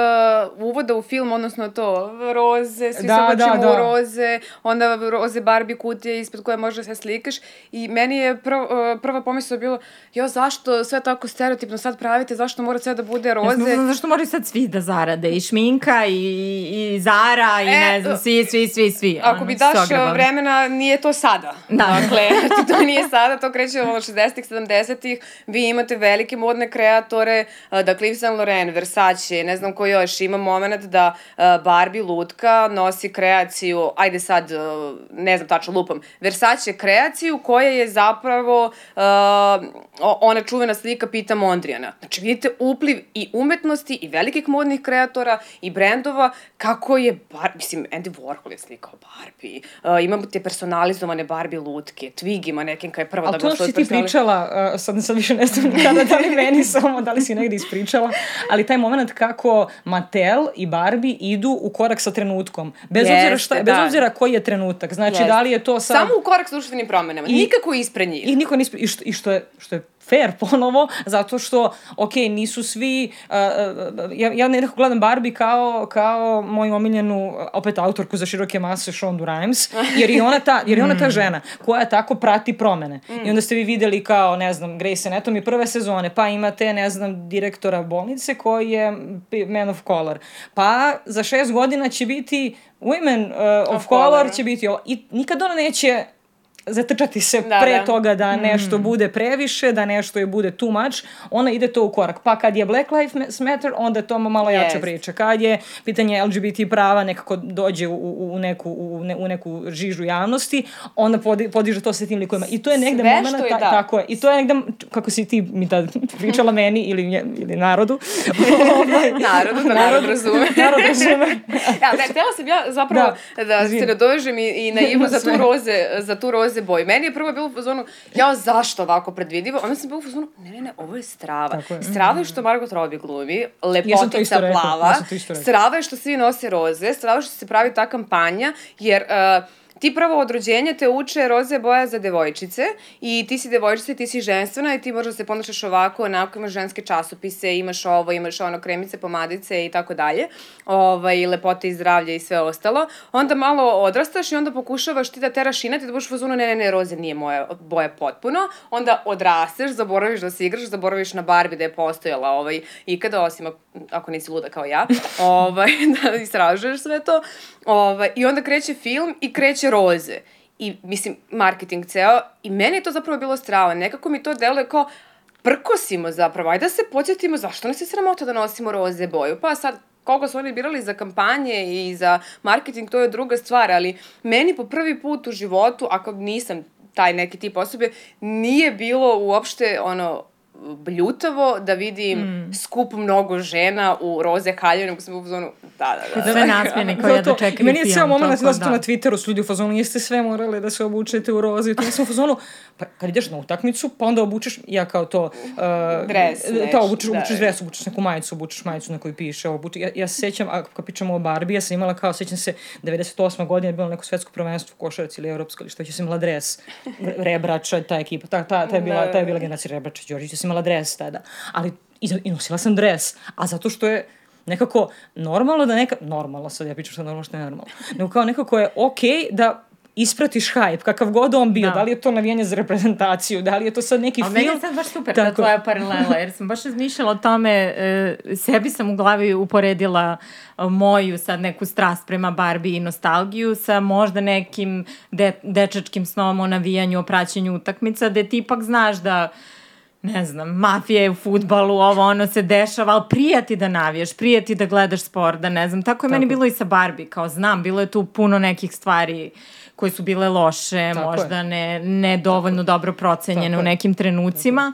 uvoda u film, odnosno to roze, svi Da, se da, oblačimo da. u roze, onda roze Barbie kutije ispred koje možeš da se slikaš i meni je prv, uh, prva pomisla bilo jo, zašto sve tako stereotipno sad pravite, zašto mora sve da bude roze? Ja znam zašto moraju sad svi da zarade, i Šminka, i, i Zara, i E, ne znam, svi, svi, svi, svi. Ako ono, bi daš ogrebali. vremena, nije to sada. Da. Dakle, (laughs) to nije sada, to kreće od 60-ih, 70-ih. Vi imate velike modne kreatore, dakle Yves Saint Laurent, Versace, ne znam ko još, ima moment da Barbie lutka nosi kreaciju, ajde sad, ne znam tačno lupam, Versace kreaciju koja je zapravo ona čuvena slika Pita Mondrijana. Znači vidite upliv i umetnosti i velikih modnih kreatora i brendova kako je, bar, mislim, Andy Warhol je slikao Barbie, uh, imamo te personalizovane Barbie lutke, Twig ima nekenka je prva Ali da to ga ono što si svoju ti pričala, uh, sad, sad više ne znam kada, da li meni samo, da li si negdje ispričala, ali taj moment kako Mattel i Barbie idu u korak sa trenutkom. Bez Jeste, obzira šta, bez da. obzira koji je trenutak. Znači, Jeste. da li je to sad... Samo u korak s društvenim promenama, I- nikako ispred njih. I niko nispe, i što, i što je, što je fair ponovo, zato što, ok, nisu svi, uh, ja, ja nekako gledam Barbie kao, kao moju omiljenu, opet autorku za široke mase, Shonda Rhimes, jer je ona ta, jer je ona ta žena koja tako prati promene. I onda ste vi videli kao, ne znam, Grey's Anatomy prve sezone, pa imate, ne znam, direktora bolnice koji je man of color. Pa za šest godina će biti women uh, of, Of color, color. će biti ovo. I nikad ona neće zatrčati se Da, pre da. toga da nešto bude previše, da nešto je bude too much, ona ide to u korak. Pa kad je Black Lives Matter, onda je to malo jača Jest. priča. Kad je pitanje LGBT prava nekako dođe u, u, u neku, u, ne, u neku žižu javnosti, onda podi, podiže to sa tim likovima. I to je negde Sve moment, što je, ta- da. tako je. I to je negde, kako si ti mi tad pričala meni ili, nje- ili narodu. (laughs) Ovaj, Narodu, da narod razume. narod razume. (laughs) Ja, ne, htjela sam ja zapravo da, da se nadovežem i, i na Ivu za tu roze, za tu roze boju. Meni je prvo bilo u fazonu, ja zašto ovako predvidivo? Onda sam bila u fazonu, ne, ne, ne, ovo je strava. Je. Strava je što Margot Robbie glumi, Ja lepotica plava. ja isto rekla. strava je što svi nose roze, strava je što se pravi ta kampanja, jer... Uh, ti prvo od rođenja te uče roze boja za devojčice i ti si devojčica i ti si ženstvena i ti možda se ponašaš ovako, onako, imaš ženske časopise, imaš ovo, imaš ono, kremice, pomadice i tako dalje, ovaj, lepote i zdravlje i sve ostalo. Onda malo odrastaš i onda pokušavaš ti da teraš inat da budeš fazonu, ne, ne, ne, roze nije moja boja potpuno. Onda odrasteš, zaboraviš da se igraš, zaboraviš na Barbie da je postojala ovaj, ikada, osim ako nisi luda kao ja, (laughs) ovaj, da istražuješ sve to. Ovaj, I onda kreće film i kreće roze. I, mislim, marketing ceo. I meni je to zapravo bilo strava. Nekako mi to deluje kao, prkosimo zapravo, ajde da se podsjetimo zašto nas je sramota da nosimo roze boju. Pa sad, koga su oni birali za kampanje i za marketing, to je druga stvar, ali meni po prvi put u životu, ako nisam taj neki tip osobe, nije bilo uopšte ono bljutavo da vidim mm. skup mnogo žena u roze haljine, nego sam u zonu, da, da, da. Sve nasmijene koje ja Zato- dočekaju Meni je ceo moment da se to da. na Twitteru su ljudi u fazonu, jeste sve morali da se obučete u rozi. To ja sam u fazonu, pa kad ideš na utakmicu, pa onda obučeš, ja kao to... Uh, Dres, To, obučeš, da, obučeš da. dres, obučeš neku majicu, obučeš majicu na kojoj piše, obuče, ja, ja se sećam, a kad pričamo o Barbie, ja sam imala kao, sećam se, 98. godine je bilo neko svetsko prvenstvo u košarci ili evropsko ili što će sam imala dres, Rebrača, ta ekipa, ta, ta, ta, je bila, ta je bila generacija Rebrača, Đorđić, ja sam imala dres tada, ali i, i nosila sam dres, a zato što je nekako normalno da neka, normalno sad ja pričam što je normalno što je normalno, nego kao nekako je okej da ispratiš hype, kakav god on bio, da. Da. li je to navijanje za reprezentaciju, da li je to sad neki A film. meni je sad baš super ta Tako. tvoja paralela, jer sam baš razmišljala o tome, e, sebi sam u glavi uporedila e, moju sad neku strast prema Barbie i nostalgiju sa možda nekim de, dečačkim snom o navijanju, o praćenju utakmica, gde ti ipak znaš da ne znam, mafija je u futbalu, ovo ono se dešava, ali prijati da navijaš, prijati da gledaš sport, da ne znam. Tako je meni Tako. bilo i sa Barbie, kao znam, bilo je tu puno nekih stvari koje su bile loše, Tako je. možda ne, ne dovoljno dobro procenjene Tako u je. nekim trenucima,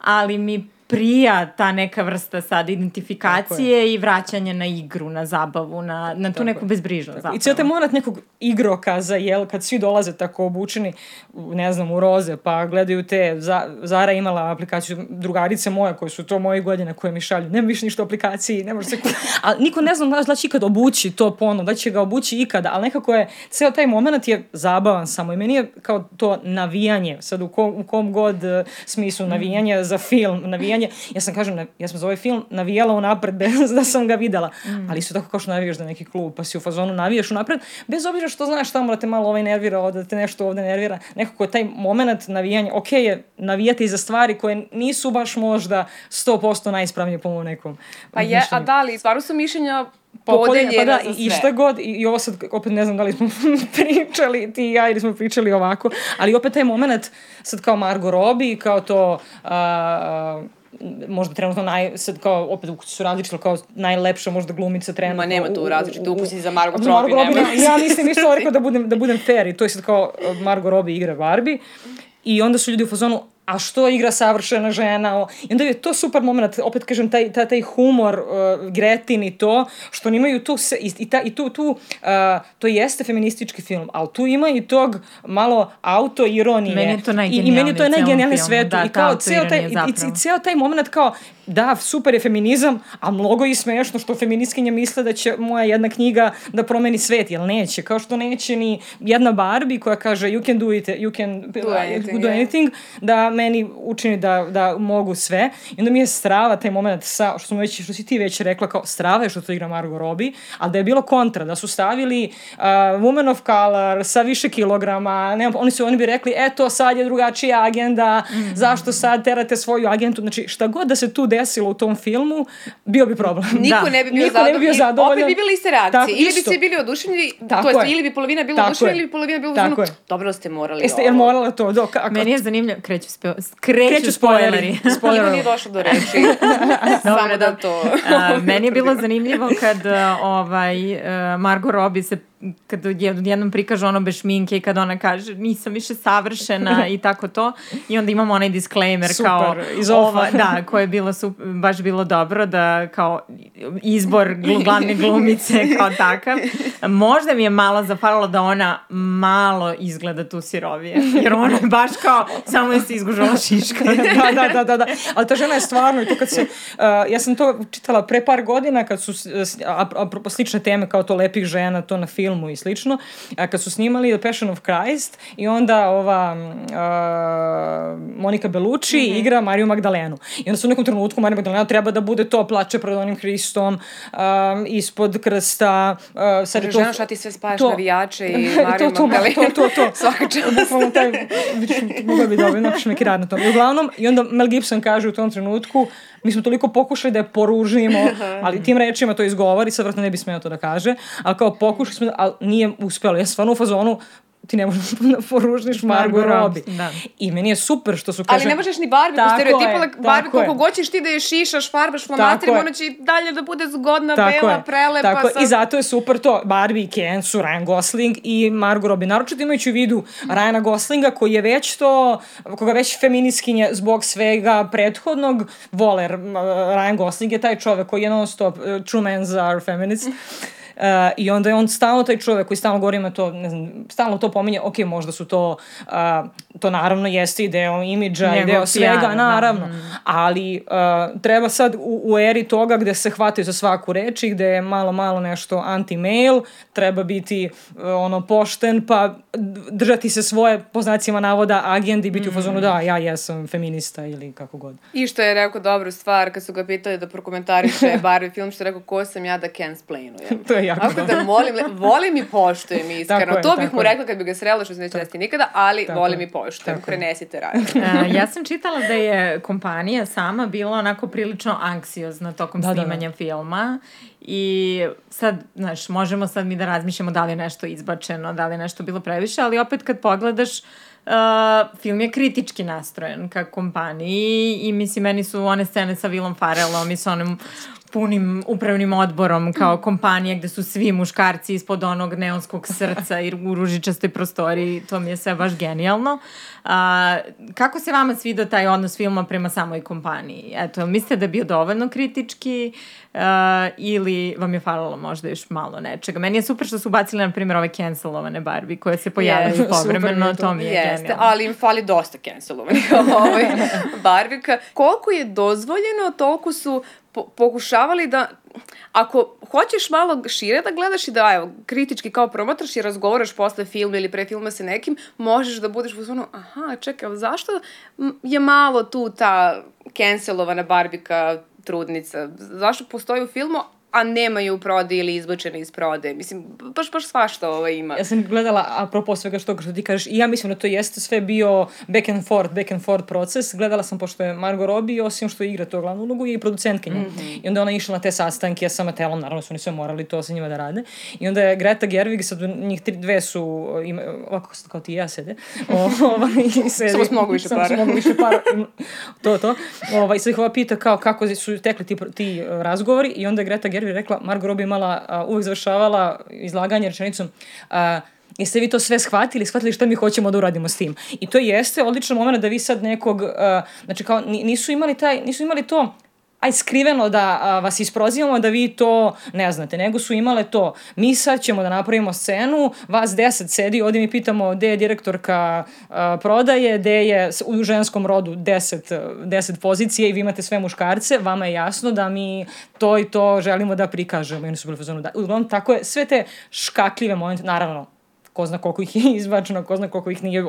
ali mi prija ta neka vrsta sad identifikacije i vraćanje na igru, na zabavu, na, na tu Tako neku bezbrižnost zapravo. I cijel taj moment nekog igrokaza, jel, kad svi dolaze tako obučeni, ne znam, u roze, pa gledaju te, za, Zara imala aplikaciju, drugarice moje, koje su to moje godine, koje mi šalju, nema više ništa u aplikaciji, ne može se... A (laughs) niko ne zna da li će ikad obući to ponovno, da će ga obući ikada, ali nekako je, ceo taj moment je zabavan samo i meni je kao to navijanje, sad u kom, u kom god eh, smislu, navijanje za film, navijanje navijanje. Ja sam, kažem, ja sam za ovaj film navijala unapred bez (laughs) da sam ga videla. Mm. Ali isto tako kao što navijaš da neki klub, pa si u fazonu navijaš unapred, bez obzira što znaš tamo da te malo ovaj nervira, ovde, da te nešto ovde nervira. Nekako taj moment navijanja, ok je navijati za stvari koje nisu baš možda 100% najispravnije po mom nekom Pa je, a da li, stvarno su mišljenja podeljena pa da, za sve. I šta god, i, i ovo sad, opet ne znam da li smo (laughs) pričali ti i ja ili smo pričali ovako, ali opet taj moment sad kao Margot Robbie, kao to uh, možda trenutno naj, sad kao, opet ukusi su različiti, kao najlepša možda glumica trenutno. Ma nema tu različite ukusi za Margot Robbie, Margot Robbie Ja nisam isto rekao da budem, da budem fair i to je sad kao Margot Robbie igra Barbie i onda su ljudi u fazonu, a što igra savršena žena, i onda je to super moment, opet kažem, taj, taj, taj humor, uh, Gretin i to, što oni imaju tu, se, i, i, ta, i tu, tu uh, to jeste feministički film, ali tu ima i tog malo auto-ironije. Meni je to najgenijalnije I, i meni je to najgenijalnije svetu. Da, I kao ceo taj, i, i, i ceo taj moment kao, da, super je feminizam, a mnogo je smešno što feministkinja misle da će moja jedna knjiga da promeni svet, jel neće? Kao što neće ni jedna Barbie koja kaže you can do it, you can do anything, do anything da meni učini da, da mogu sve. I onda mi je strava taj moment sa, što, smo već, što si ti već rekla, kao strava je što to igra Margot Robbie, ali da je bilo kontra, da su stavili uh, woman of color sa više kilograma, ne, oni, su, oni bi rekli, eto, sad je drugačija agenda, mm -hmm. zašto sad terate svoju agentu, znači šta god da se tu desilo u tom filmu, bio bi problem. Niko da. ne bi bio Niko zadovoljan. Ne bi bio zadovoljan. Opet bi bili iste reakcije. Tako, ili bi se bili oduševljeni, to jest, ili bi polovina bila oduševljena, ili bi polovina bila oduševljena. Dobro ste morali Jeste, ovo. Jel morala to? Do, kako? Meni je zanimljivo, kreću, spe, kreću, kreću spoileri. spoileri. (laughs) nije došlo do reči. (laughs) Samo da to... uh, meni je bilo zanimljivo kad ovaj, uh, Margot Robbie se kad jednom prikaže ono bez šminke i kad ona kaže nisam više savršena (laughs) i tako to i onda imamo onaj disclaimer super, kao iz ova, da, koje je bilo super, baš bilo dobro da kao izbor glavne glumice (laughs) kao takav. Možda mi je malo zapalilo da ona malo izgleda tu sirovije, jer ona je baš kao samo je se izgužala šiška. (laughs) da, da, da, da, da. Ali ta žena je stvarno i to kad se, uh, ja sam to čitala pre par godina kad su, apropo slične teme kao to lepih žena, to na filmu filmu i slično, a kad su snimali The Passion of Christ i onda ova uh, Monika Bellucci mm -hmm. igra Mariju Magdalenu. I onda su u nekom trenutku Marija Magdalena treba da bude to plače pred onim Hristom um, ispod krsta. Uh, sad je to... Žena šta ti sve spajaš to, navijače i (laughs) Mariju to, Magdalenu. To, to, to. (laughs) Svaka čast. Bukvalno taj, mogu bi dobro, napiš neki rad na tom. I uglavnom, i onda Mel Gibson kaže u tom trenutku, mi smo toliko pokušali da je poružimo, (laughs) ali tim rečima to izgovori, sad vrlo ne bi smeo to da kaže, ali kao pokušali smo, ali nije uspelo. Ja stvarno u fazonu, ti ne možeš (laughs) da poružniš Margot Robbie. Da. I meni je super što su kaže... Ali ne možeš ni Barbie, po stereotipu Barbie, koliko god ćeš ti da je šišaš, farbaš flamaterima, ona će i dalje da bude zgodna, tako bela, je. prelepa. Tako sa... I zato je super to, Barbie i Ken su Ryan Gosling i Margot Robbie. Naročito imajući u vidu Ryana Goslinga koji je već to, koga već feminiskinje zbog svega prethodnog vole. Ryan Gosling je taj čovek koji je non stop, uh, true men's are feminists. Uh, I onda je on stalno taj čovek koji stalno govori ima to, ne znam, stalno to pominje, ok, možda su to, uh, to naravno jeste i deo imidža i deo svega, da. naravno, da. ali uh, treba sad u, u eri toga gde se hvataju za svaku reč i gde je malo, malo nešto anti-mail, treba biti uh, ono pošten, pa držati se svoje, po znacima navoda, agendi, biti mm. u fazonu da, ja jesam feminista ili kako god. I što je rekao dobru stvar kad su ga pitali da prokomentariše (laughs) Barbie film, što je rekao ko sam ja da cansplainujem. to je jako Tako da volim, volim i poštujem iskreno. Je, to bih mu rekla kad bi ga srela, što se neće desiti nikada, ali tako volim i poštujem. Prenesite (laughs) rad. ja sam čitala da je kompanija sama bila onako prilično anksiozna tokom da, snimanja da, da. filma i sad, znaš, možemo sad mi da razmišljamo da li je nešto izbačeno, da li je nešto bilo previše, ali opet kad pogledaš Uh, film je kritički nastrojen ka kompaniji i mislim meni su one scene sa Willom Farrellom i sa onim punim upravnim odborom kao kompanija gde su svi muškarci ispod onog neonskog srca i u ružičastoj prostoriji, to mi je sve baš genijalno. A, kako se vama svidio taj odnos filma prema samoj kompaniji? Eto, mislite da je bio dovoljno kritički uh, ili vam je falilo možda još malo nečega? Meni je super što su bacili, na primjer, ove cancelovane Barbie koje se pojavljaju yes, (laughs) povremeno, to mi je Jeste, genijalno. ali im fali dosta cancelovanih (laughs) ovaj Barbika. Koliko je dozvoljeno, toliko su po pokušavali da ako hoćeš malo šire da gledaš i da evo, kritički kao promatraš i razgovaraš posle filma ili pre filma sa nekim, možeš da budeš u zonu, aha, čekaj, zašto je malo tu ta cancelovana Barbika trudnica? Zašto postoji u filmu, a nemaju u prode ili izbačene iz prode. Mislim, baš, baš svašta ovo ima. Ja sam gledala, apropo svega što, što ti kažeš, i ja mislim da to jeste sve bio back and forth, back and forth proces. Gledala sam, pošto je Margot Robbie, osim što igra to glavnu ulogu, je i producentkinja. Mm -hmm. I onda ona išla na te sastanke sa Matelom, naravno su oni sve morali to sa njima da rade. I onda je Greta Gerwig, sad njih tri, dve su, ima, ovako kao ti i ja sede, (laughs) o, ovaj, sedi. Samo s mnogo više para. Samo više para. to, to. Ovaj, sad ih ova pita kao kako su tekli ti, ti razgovori i onda je Greta Gerwig rekla, Margot Robbie imala, uh, uvek završavala izlaganje rečenicom uh, jeste vi to sve shvatili, shvatili šta mi hoćemo da uradimo s tim. I to jeste odličan moment da vi sad nekog, uh, znači kao nisu imali taj, nisu imali to aj skriveno da a, vas isprozivamo da vi to ne znate, nego su imale to. Mi sad ćemo da napravimo scenu, vas deset sedi, ovdje mi pitamo gde je direktorka a, prodaje, gde je u ženskom rodu deset, deset pozicije i vi imate sve muškarce, vama je jasno da mi to i to želimo da prikažemo. I oni su bili fazonu da. Uglavnom, tako je, sve te škakljive momente, naravno, ko zna koliko ih je (laughs) izbačeno, ko zna koliko ih nije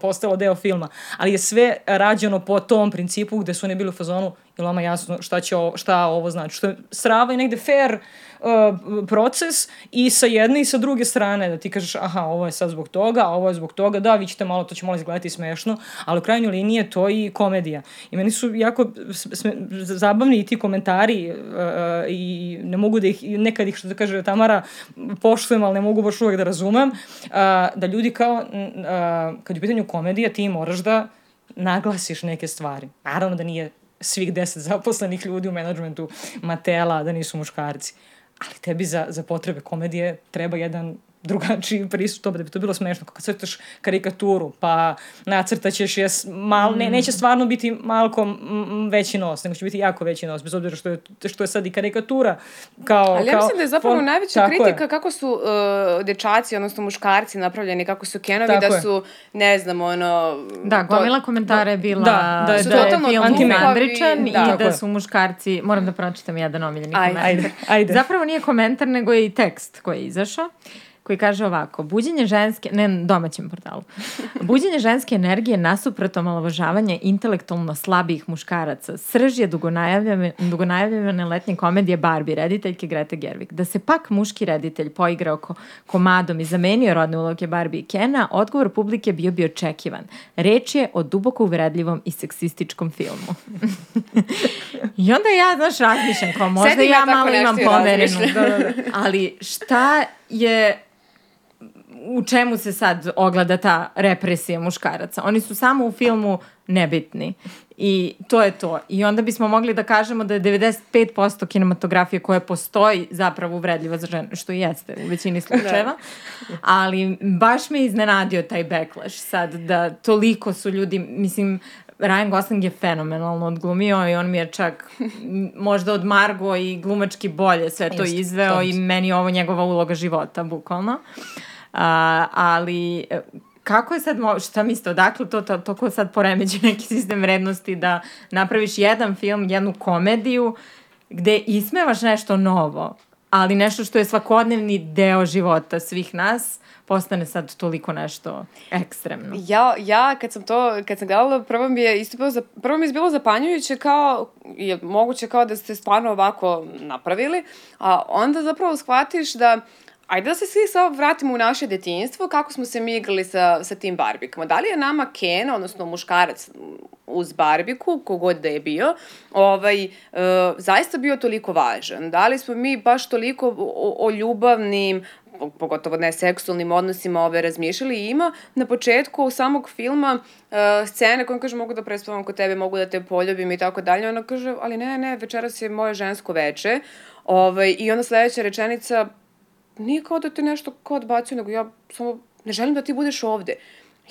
postalo deo filma, ali je sve rađeno po tom principu gde su oni bili u fazonu ili vama jasno šta, će ovo, šta ovo znači, što je srava i negde fair uh, proces i sa jedne i sa druge strane da ti kažeš aha ovo je sad zbog toga, a ovo je zbog toga, da vi ćete malo, to će malo izgledati smešno, ali u krajnjoj liniji je to i komedija. I meni su jako sme, zabavni i ti komentari uh, i ne mogu da ih, nekad ih što da kaže Tamara poštujem, ali ne mogu baš uvek da razumem, uh, da ljudi kao, uh, kad je u pitanju komedija ti moraš da naglasiš neke stvari. Naravno da nije svih deset zaposlenih ljudi u menadžmentu Matela da nisu muškarci. Ali tebi za, za potrebe komedije treba jedan drugačiji pristup, da bi to bilo smešno. Kad crtaš karikaturu, pa nacrtaćeš je, mal, ne, mm. neće stvarno biti malko veći nos, nego će biti jako veći nos, bez obzira što je, što je sad i karikatura. Kao, Ali ja kao, mislim da je zapravo fon, najveća kritika je. kako su uh, dečaci, odnosno muškarci napravljeni, kako su kenovi, tako da je. su, ne znam, ono... Da, gomila to, komentara je bila da, da, da, da je film Andričan i da, da su muškarci, moram da pročitam jedan omiljeni komentar. Ajde, ajde. Zapravo nije komentar, nego je i tekst koji je izašao koji kaže ovako, buđenje ženske, ne na domaćem portalu, (laughs) buđenje ženske energije nasuprot omalovažavanje intelektualno slabijih muškaraca, srž je dugonajavljene, dugonajavljene letnje komedije Barbie, rediteljke Greta Gerwig. Da se pak muški reditelj poigrao ko, komadom i zamenio rodne uloge Barbie i Kena, odgovor publike bio bi očekivan. Reč je o duboko uvredljivom i seksističkom filmu. (laughs) I onda ja, znaš, razmišljam, kao možda Sedi ja malo imam poverenu. Da, da, da. Ali šta je u čemu se sad ogleda ta represija muškaraca. Oni su samo u filmu nebitni. I to je to. I onda bismo mogli da kažemo da je 95% kinematografije koja postoji zapravo uvredljiva za žene, što jeste u većini slučajeva. Da. Ali baš me iznenadio taj backlash sad da toliko su ljudi, mislim, Ryan Gosling je fenomenalno odglumio i on mi je čak možda od Margo i glumački bolje sve to Just, izveo i meni je ovo njegova uloga života, bukvalno. Uh, A, ali e, kako je sad, šta mislite, odakle to, to, to ko sad poremeđe neki sistem vrednosti da napraviš jedan film, jednu komediju gde ismevaš nešto novo, ali nešto što je svakodnevni deo života svih nas, postane sad toliko nešto ekstremno. Ja, ja kad sam to, kad sam gledala, prvo mi je isto bilo, prvo mi je bilo zapanjujuće kao, je moguće kao da ste stvarno ovako napravili, a onda zapravo shvatiš da Ajde da se svi sad vratimo u naše detinjstvo, kako smo se mi igrali sa, sa tim barbikama. Da li je nama Ken, odnosno muškarac uz barbiku, kogod da je bio, ovaj, e, zaista bio toliko važan? Da li smo mi baš toliko o, o ljubavnim, pogotovo ne seksualnim odnosima ove razmišljali i ima na početku samog filma uh, scene koje kaže mogu da prespavam kod tebe, mogu da te poljubim i tako dalje. Ona kaže, ali ne, ne, večeras je moje žensko veče. Ovaj, I onda sledeća rečenica, nije kao da te nešto kao odbacio, nego ja samo ne želim da ti budeš ovde.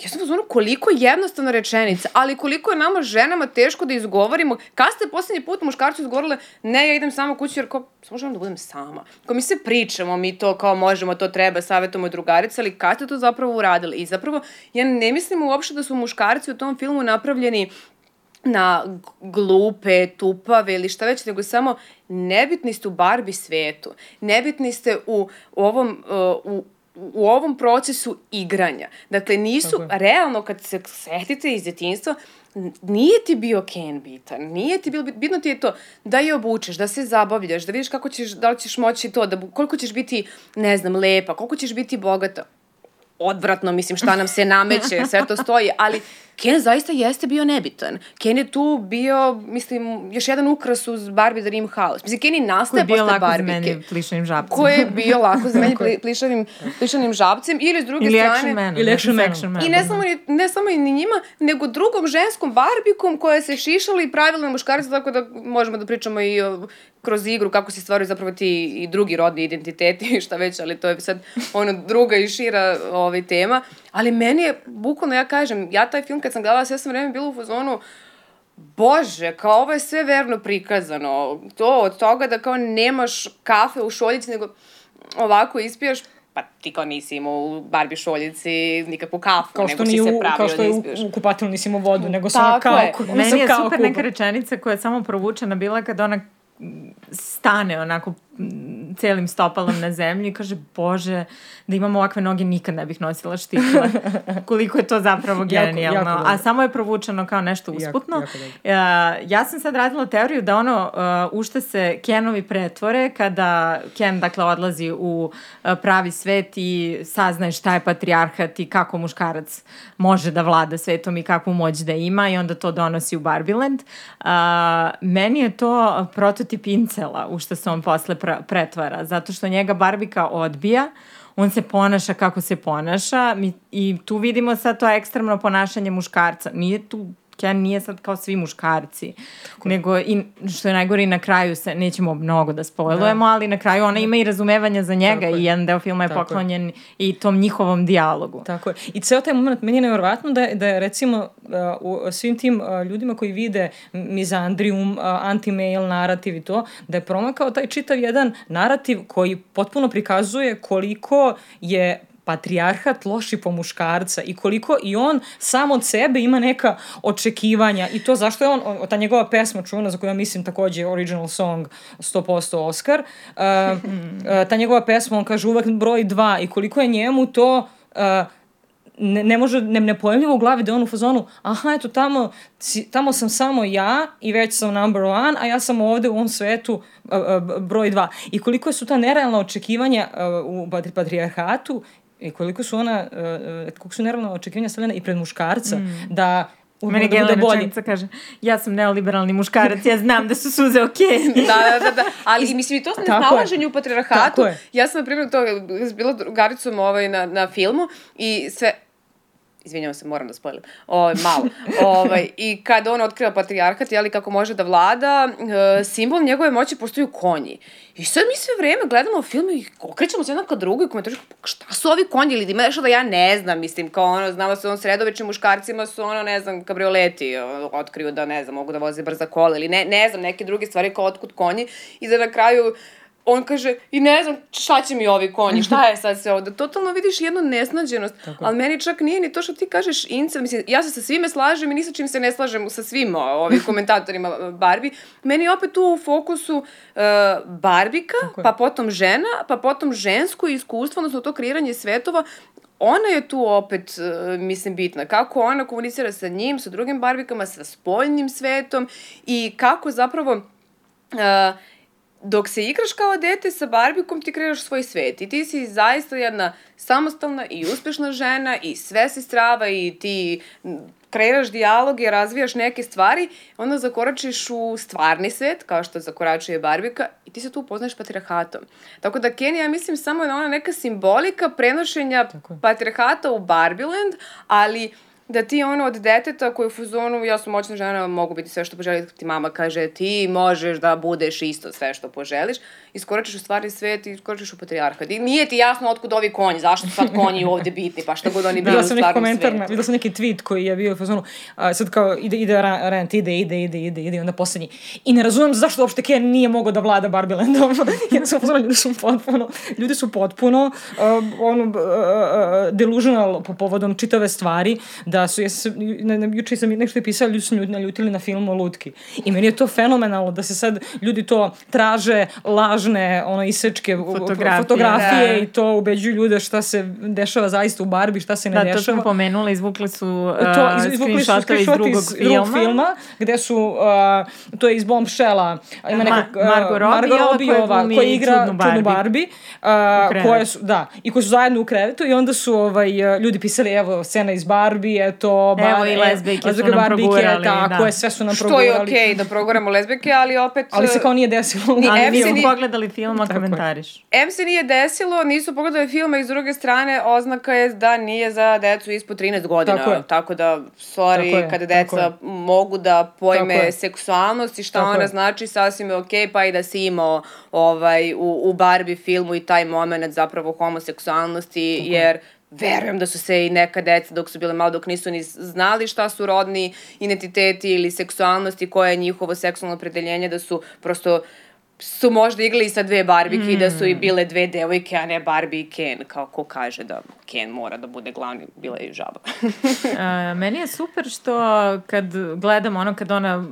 Ja sam uzmano koliko jednostavna rečenica, ali koliko je nama ženama teško da izgovorimo. Kad ste poslednji put muškarcu izgovorile, ne, ja idem sama kući, jer kao, samo želim da budem sama. Kao mi se pričamo, mi to kao možemo, to treba, savjetujemo drugarice, ali kad ste to zapravo uradili? I zapravo, ja ne mislim uopšte da su muškarci u tom filmu napravljeni na glupe, tupave ili šta već, nego samo nebitni ste u Barbie svetu. Nebitni ste u ovom, uh, u, u ovom procesu igranja. Dakle, nisu, realno kad se setite iz djetinjstva, n- nije ti bio Ken bitan, nije ti bilo, bit- bitno ti je to da je obučeš, da se zabavljaš, da vidiš kako ćeš, da li ćeš moći to, da, koliko ćeš biti, ne znam, lepa, koliko ćeš biti bogata odvratno, mislim, šta nam se nameće, sve to stoji, ali Ken zaista jeste bio nebitan. Ken je tu bio, mislim, još jedan ukras uz Barbie Dream House. Mislim, Ken i Ko je nastaje bio posle lako Barbike. zamenjiv plišanim žabcem. Ko je bio lako zamenjiv (laughs) pli, plišavim, plišanim žabcem ili s druge Ili strane... action man. Ili action manom. action man. I ne samo, ni, ne samo ni njima, nego drugom ženskom barbikom koja se šišala i pravila na muškarca, tako da možemo da pričamo i o, kroz igru kako se stvaraju zapravo ti i drugi rodni identiteti i (laughs) šta već, ali to je sad ono druga i šira ovaj, tema. Ali meni je, bukvalno ja kažem, ja taj film kad sam gledala sve sam vreme bila u fazonu, Bože, kao ovo je sve verno prikazano. To od toga da kao nemaš kafe u šoljici, nego ovako ispijaš, pa ti kao nisi imao u Barbie šoljici nikakvu kafu, Kao nego što, si nije se pravio kao što da je u, u kupatilu nisi imao vodu, nego sam Tako kao, je. ku- Meni je kao super kupa. neka rečenica koja je samo provučena bila kad ona stane onako celim stopalom na zemlju i kaže, bože, da imam ovakve noge nikad ne bih nosila štiklove. (laughs) Koliko je to zapravo Jako- genijalno. jako dobro. A samo je provučeno kao nešto Jako- usputno. jako dobro. Uh, ja sam sad radila teoriju da ono uh, u šta se Kenovi pretvore kada Ken dakle odlazi u uh, pravi svet i saznaje šta je patrijarhat i kako muškarac može da vlada svetom i kakvu moć da ima i onda to donosi u Barbieland. Uh, meni je to prototip incela u što se on posle pra- pretvara zato što njega Barbika odbija on se ponaša kako se ponaša mi, i tu vidimo sad to ekstremno ponašanje muškarca. Nije tu Ken nije sad kao svi muškarci, nego i što je najgore i na kraju se, nećemo mnogo da spojlujemo, ali na kraju ona ima i razumevanja za njega Tako je. i jedan deo filma je Tako je. poklonjen i tom njihovom dijalogu. Tako je. I ceo taj moment, meni je nevjerovatno da je, da je recimo uh, u svim tim uh, ljudima koji vide mizandrijum, uh, anti-male narativ i to, da je promakao taj čitav jedan narativ koji potpuno prikazuje koliko je patrijarhat loši po muškarca i koliko i on sam od sebe ima neka očekivanja i to zašto je on, o- ta njegova pesma čuvena za koju ja mislim takođe original song 100% Oscar, uh, uh, ta njegova pesma, on kaže uvek broj dva i koliko je njemu to uh, ne, ne može, ne, ne pojemljivo u glavi da je on u fazonu, aha, eto, tamo, tamo sam samo ja i već sam number one, a ja sam ovde u ovom svetu uh, uh, broj dva. I koliko su ta nerealna očekivanja uh, u patri, patrijarhatu i koliko su ona, uh, koliko su nerealna očekivanja stavljena i pred muškarca, mm. da Meni je da genijalna rečenica kaže, ja sam neoliberalni muškarac, ja znam da su suze okej. (laughs) da, da, da, da. Ali mislim i to Tako je. nesnalaženje u patriarhatu. Ja sam, na primjer, to bila drugaricom ovaj, na, na filmu i sve, izvinjavam se, moram da spojlim, ovaj, malo. ovaj, I kada on otkriva patrijarhat, jeli, kako može da vlada, e, simbol njegove moći postaju konji. I sad mi sve vreme gledamo film i okrećemo se jedna ka drugoj i komentariš, pa šta su ovi konji ili ima nešto da ja ne znam, mislim, kao ono, znamo se on sredovečnim muškarcima su ono, ne znam, kabrioleti, o, otkriju da, ne znam, mogu da voze brza kola ili ne, ne znam, neke druge stvari kao otkud konji i da na kraju on kaže, i ne znam šta će mi ovi konji, šta je sad sve ovde. Totalno vidiš jednu nesnađenost, ali meni čak nije ni to što ti kažeš incel, mislim, ja se sa svime slažem i ni sa čim se ne slažem sa svim ovim komentatorima e, Barbie. Meni je opet tu u fokusu uh, Barbika, pa potom žena, pa potom žensko iskustvo, odnosno to kreiranje svetova, ona je tu opet, uh, mislim, bitna. Kako ona komunicira sa njim, sa drugim barbikama, sa spoljnim svetom i kako zapravo uh, dok se igraš kao dete sa Barbikom, ti kreiraš svoj svet i ti si zaista jedna samostalna i uspešna žena i sve si strava i ti kreiraš dijaloge, razvijaš neke stvari, onda zakoračiš u stvarni svet, kao što zakoračuje Barbika, i ti se tu upoznaš patriarhatom. Tako da Kenny, ja mislim, samo je ona neka simbolika prenošenja patriarhata u Barbieland, ali da ti ono od deteta koji je u fuzonu, ja sam moćna žena, mogu biti sve što poželiš, ti mama kaže ti možeš da budeš isto sve što poželiš, iskoračiš u stvarni svet i iskoračiš u patrijarhat. I nije ti jasno otkud ovi konji, zašto su sad konji ovde bitni, pa šta god oni bili u stvarnom komentar, na, svetu. videla sam neki tweet koji je bio u fazonu, a, sad kao ide, ide rant, ide, ide, ide, ide, ide, onda poslednji. I ne razumem zašto uopšte Ken nije mogao da vlada Barbielandom. ja (laughs) sam u fazonu, ljudi su potpuno, ljudi su potpuno uh, ono, uh, delusional po povodom čitave stvari, da da su, ja sam, na, na, juče sam nešto je pisala, ljudi su ljudi naljutili na filmu o lutki. I meni je to fenomenalno da se sad ljudi to traže lažne, ono, isečke Fotografije, fotografije da. i to ubeđuju ljude šta se dešava zaista u Barbie, šta se ne Da, to dešava. smo pomenuli, izvukli su uh, to iz, izvukli su iz drugog iz filma. drugog filma, gde su, uh, to je iz Bombshella, ima Ma- neka, uh, Margot Robbie, Margot ova Robbie, koja koja igra čudnu čudnu Barbie. Barbie, uh, koje su, da, i koji su zajedno u krevetu i onda su ovaj, uh, ljudi pisali, evo, scena iz Barbie, eto, bar, Evo i lezbijke su nam progurali, tako da. je, sve su nam Što je progurali. okej da proguramo lezbijke, ali opet... Ali se kao nije desilo. Ni Ali Em nisu se ni- pogledali film, a Tako je. komentariš. M se nije desilo, nisu pogledali filma i s druge strane oznaka je da nije za decu ispod 13 godina. Tako je. Tako da, sorry, Tako je, kada tako deca je. mogu da pojme Tako seksualnost i šta Tako ona je. znači, sasvim je okej, pa i da si imao ovaj, u, u Barbie filmu i taj moment zapravo homoseksualnosti, jer verujem da su se i neka deca dok su bile malo, dok nisu ni znali šta su rodni identiteti ili seksualnosti, koje je njihovo seksualno opredeljenje, da su prosto su možda igrali sa dve barbike i da su i bile dve devojke, a ne Barbie i Ken, kao ko kaže da Ken mora da bude glavni, bila je i žaba. (laughs) Uh, meni je super što kad gledam ono kad ona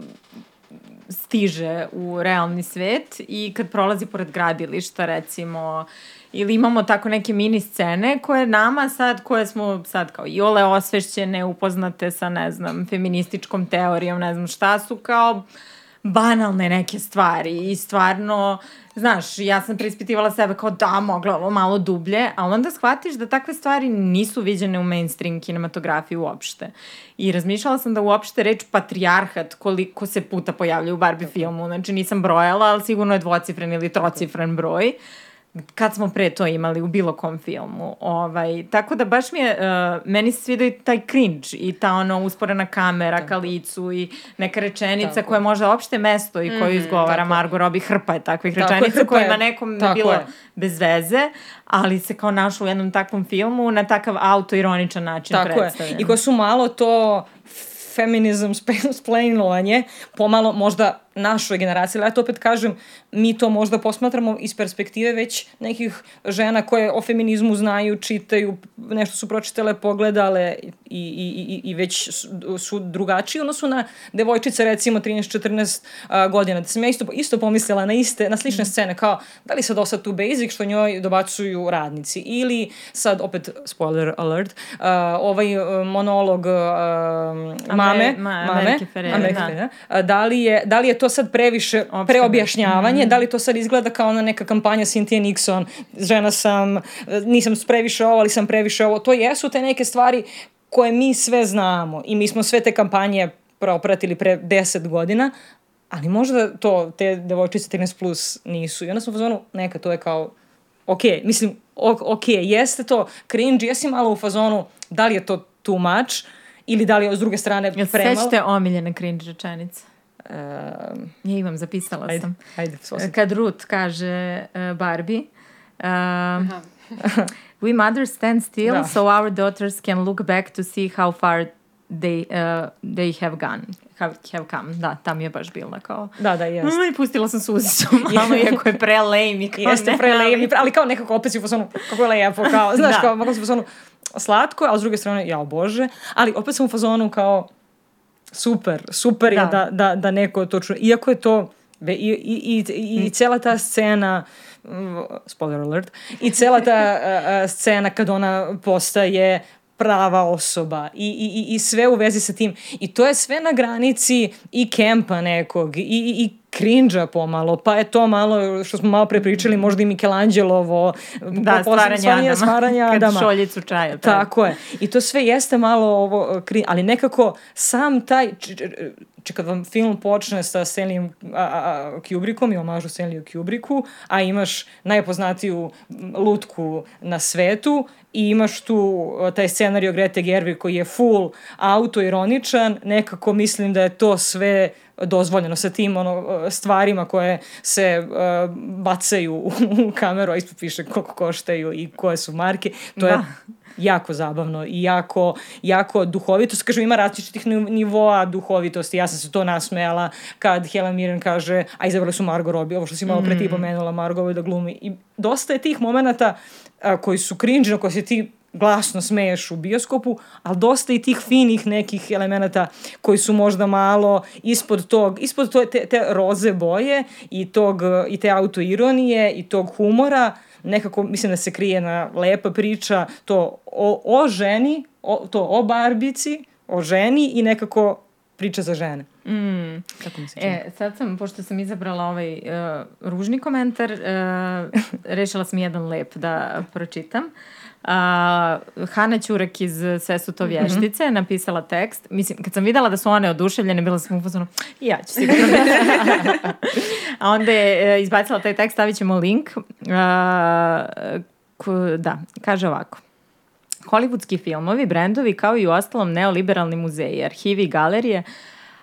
stiže u realni svet i kad prolazi pored gradilišta recimo ili imamo tako neke mini scene koje nama sad, koje smo sad kao i ole osvešćene, upoznate sa ne znam, feminističkom teorijom, ne znam šta su kao banalne neke stvari. I stvarno, znaš, ja sam preispitivala sebe kao da, mogla ovo malo dublje, a onda shvatiš da takve stvari nisu viđene u mainstream kinematografiji uopšte. I razmišljala sam da uopšte reč patrijarhat koliko se puta pojavlja u Barbie filmu, znači nisam brojala, ali sigurno je dvocifren ili trocifren broj kad smo pre to imali u bilo kom filmu. Ovaj, tako da baš mi je, uh, meni se sviđa i taj cringe i ta ono usporena kamera ka licu i neka rečenica Tako. koja možda opšte mesto i koju izgovara tako. Margot Robbie, hrpa je takvih Tako je, rečenica hrpa kojima je. nekom Tako bilo je. bez veze, ali se kao našla u jednom takvom filmu na takav autoironičan način Tako je. predstavljena. I koje su malo to feminizam (laughs) splainovanje, pomalo možda našoj generaciji, ali ja to opet kažem, mi to možda posmatramo iz perspektive već nekih žena koje o feminizmu znaju, čitaju, nešto su pročitale, pogledale i, i, i, i već su, su drugačiji odnosu na devojčice recimo 13-14 a, godina. Da sam ja isto, isto pomislila na iste, na slične scene kao da li sad osad tu basic što njoj dobacuju radnici ili sad opet spoiler alert uh, ovaj uh, monolog uh, mame, ma- mame Amerike Amerike da. Ferrera, a, da li je da li je to sad previše preobjašnjavanje, da li to sad izgleda kao ona neka kampanja Cynthia Nixon, žena sam, nisam previše ovo, ali sam previše ovo. To jesu te neke stvari koje mi sve znamo i mi smo sve te kampanje propratili pre 10 godina, ali možda to te devojčice 13 plus nisu. I onda smo u fazonu, neka, to je kao, ok, mislim, ok, jeste to cringe, jesi malo u fazonu, da li je to too much, ili da li je s druge strane premalo. sećate omiljene cringe rečenice? Ja imam, zapisala ajde, sam. ajde, posle. Kad Ruth kaže uh, Barbie, um, (laughs) we mothers stand still Da. so our daughters can look back to see how far they, uh, they have gone. Have, have come. Da, tam je baš bila kao... Da, da, jeste. Aj, pustila sam suzicu (laughs) malo, iako je pre lame i kao Jeste ne, pre ali- lepi, ali kao nekako opet si u fazonu, kako je lepo, kao, (laughs) znaš, Da. kao, malo si u fazonu slatko, a s druge strane, jao bože, ali opet sam u fazonu kao, super, super je Da. da, da, da neko to čuje, iako je to, be, i, i, i, i, i cela ta scena, mm, spoiler alert, i cela ta a, a, scena kad ona postaje prava osoba i, i, i- sve u vezi sa tim. I to je sve na granici i kempa nekog i, i, i cringe pomalo, pa je to malo, što smo malo pre pričali, možda i Michelangelovo, Da, stvaranje Adama. stvaranje (laughs) Kad Adama. šoljicu čaja. Tako je. I to sve jeste malo ovo, kri- ali nekako sam taj, č- kad vam film počne sa Stanleyem a, Kubrickom i omažu Stanleyu Kubricku, a imaš najpoznatiju lutku na svetu i imaš tu taj scenario Grete Gerwig koji je full autoironičan, nekako mislim da je to sve dozvoljeno sa tim ono, stvarima koje se uh, bacaju u, kameru, a ispod piše koliko koštaju i koje su marke. To je Da. Jako zabavno i jako, jako duhovito. Kažem, ima različitih ni- nivoa duhovitosti. Ja sam se to nasmejala kad Helen Mirren kaže, a izabrali su Margot Robbie, ovo što si malo pre ti pomenula, Margot Robbie da glumi. I dosta je tih momenata a, koji su cringe, na koje se ti glasno smeješ u bioskopu, ali dosta i tih finih nekih elemenata koji su možda malo ispod tog, ispod to, te, te roze boje i, tog, i te autoironije i tog humora, nekako mislim da se krije na lepa priča to o, o ženi, o, to o barbici, o ženi i nekako priča za žene. Mm. Tako mi se čini. E, sad sam, pošto sam izabrala ovaj uh, ružni komentar, uh, (laughs) rešila sam jedan lep da pročitam. Uh, Hana Ćurek iz Sve su to vještice je napisala tekst. Mislim, kad sam videla da su one oduševljene, bila sam upozorna, ja ću sigurno. (laughs) A onda je uh, izbacila taj tekst, stavit ćemo link. Uh, ko, da, kaže ovako. Hollywoodski filmovi, brendovi, kao i u ostalom neoliberalni muzeji, arhivi i galerije,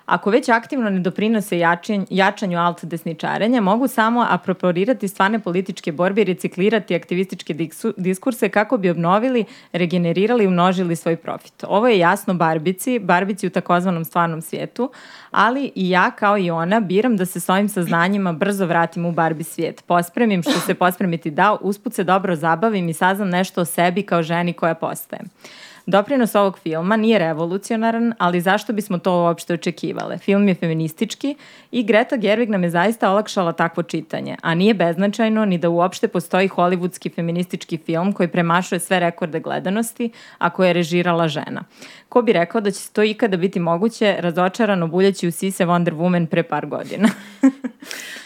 ako već aktivno ne doprinose jačanj, jačanju alt desničarenja, mogu samo aproporirati stvarne političke borbe i reciklirati aktivističke diksu, diskurse kako bi obnovili, regenerirali i umnožili svoj profit. Ovo je jasno Barbici, Barbici u takozvanom stvarnom svijetu, ali i ja kao i ona biram da se s ovim saznanjima brzo vratim u Barbie svijet. Pospremim što se pospremiti da, usput se dobro zabavim i saznam nešto o sebi kao ženi koja postaje. Doprinos ovog filma nije revolucionaran, ali zašto bismo to uopšte očekivale? Film je feministički i Greta Gerwig nam je zaista olakšala takvo čitanje, a nije beznačajno ni da uopšte postoji hollywoodski feministički film koji premašuje sve rekorde gledanosti, a koje je režirala žena. Ko bi rekao da će se to ikada biti moguće razočarano buljeći u sise Wonder Woman pre par godina? (laughs)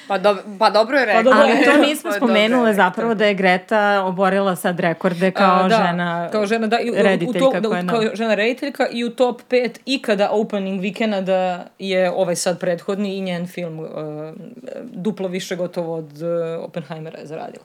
Pa, do, pa dobro je rekao. dobro Ali to (laughs) Pa nismo je spomenule zapravo da je Greta oborila sad rekorde kao A, da, žena kao žena da, i, u- u, rediteljka top, da, kao na- žena rediteljka i u top 5 ikada opening vikenda da je ovaj sad prethodni i njen film uh, duplo više gotovo od uh, Oppenheimera je zaradila.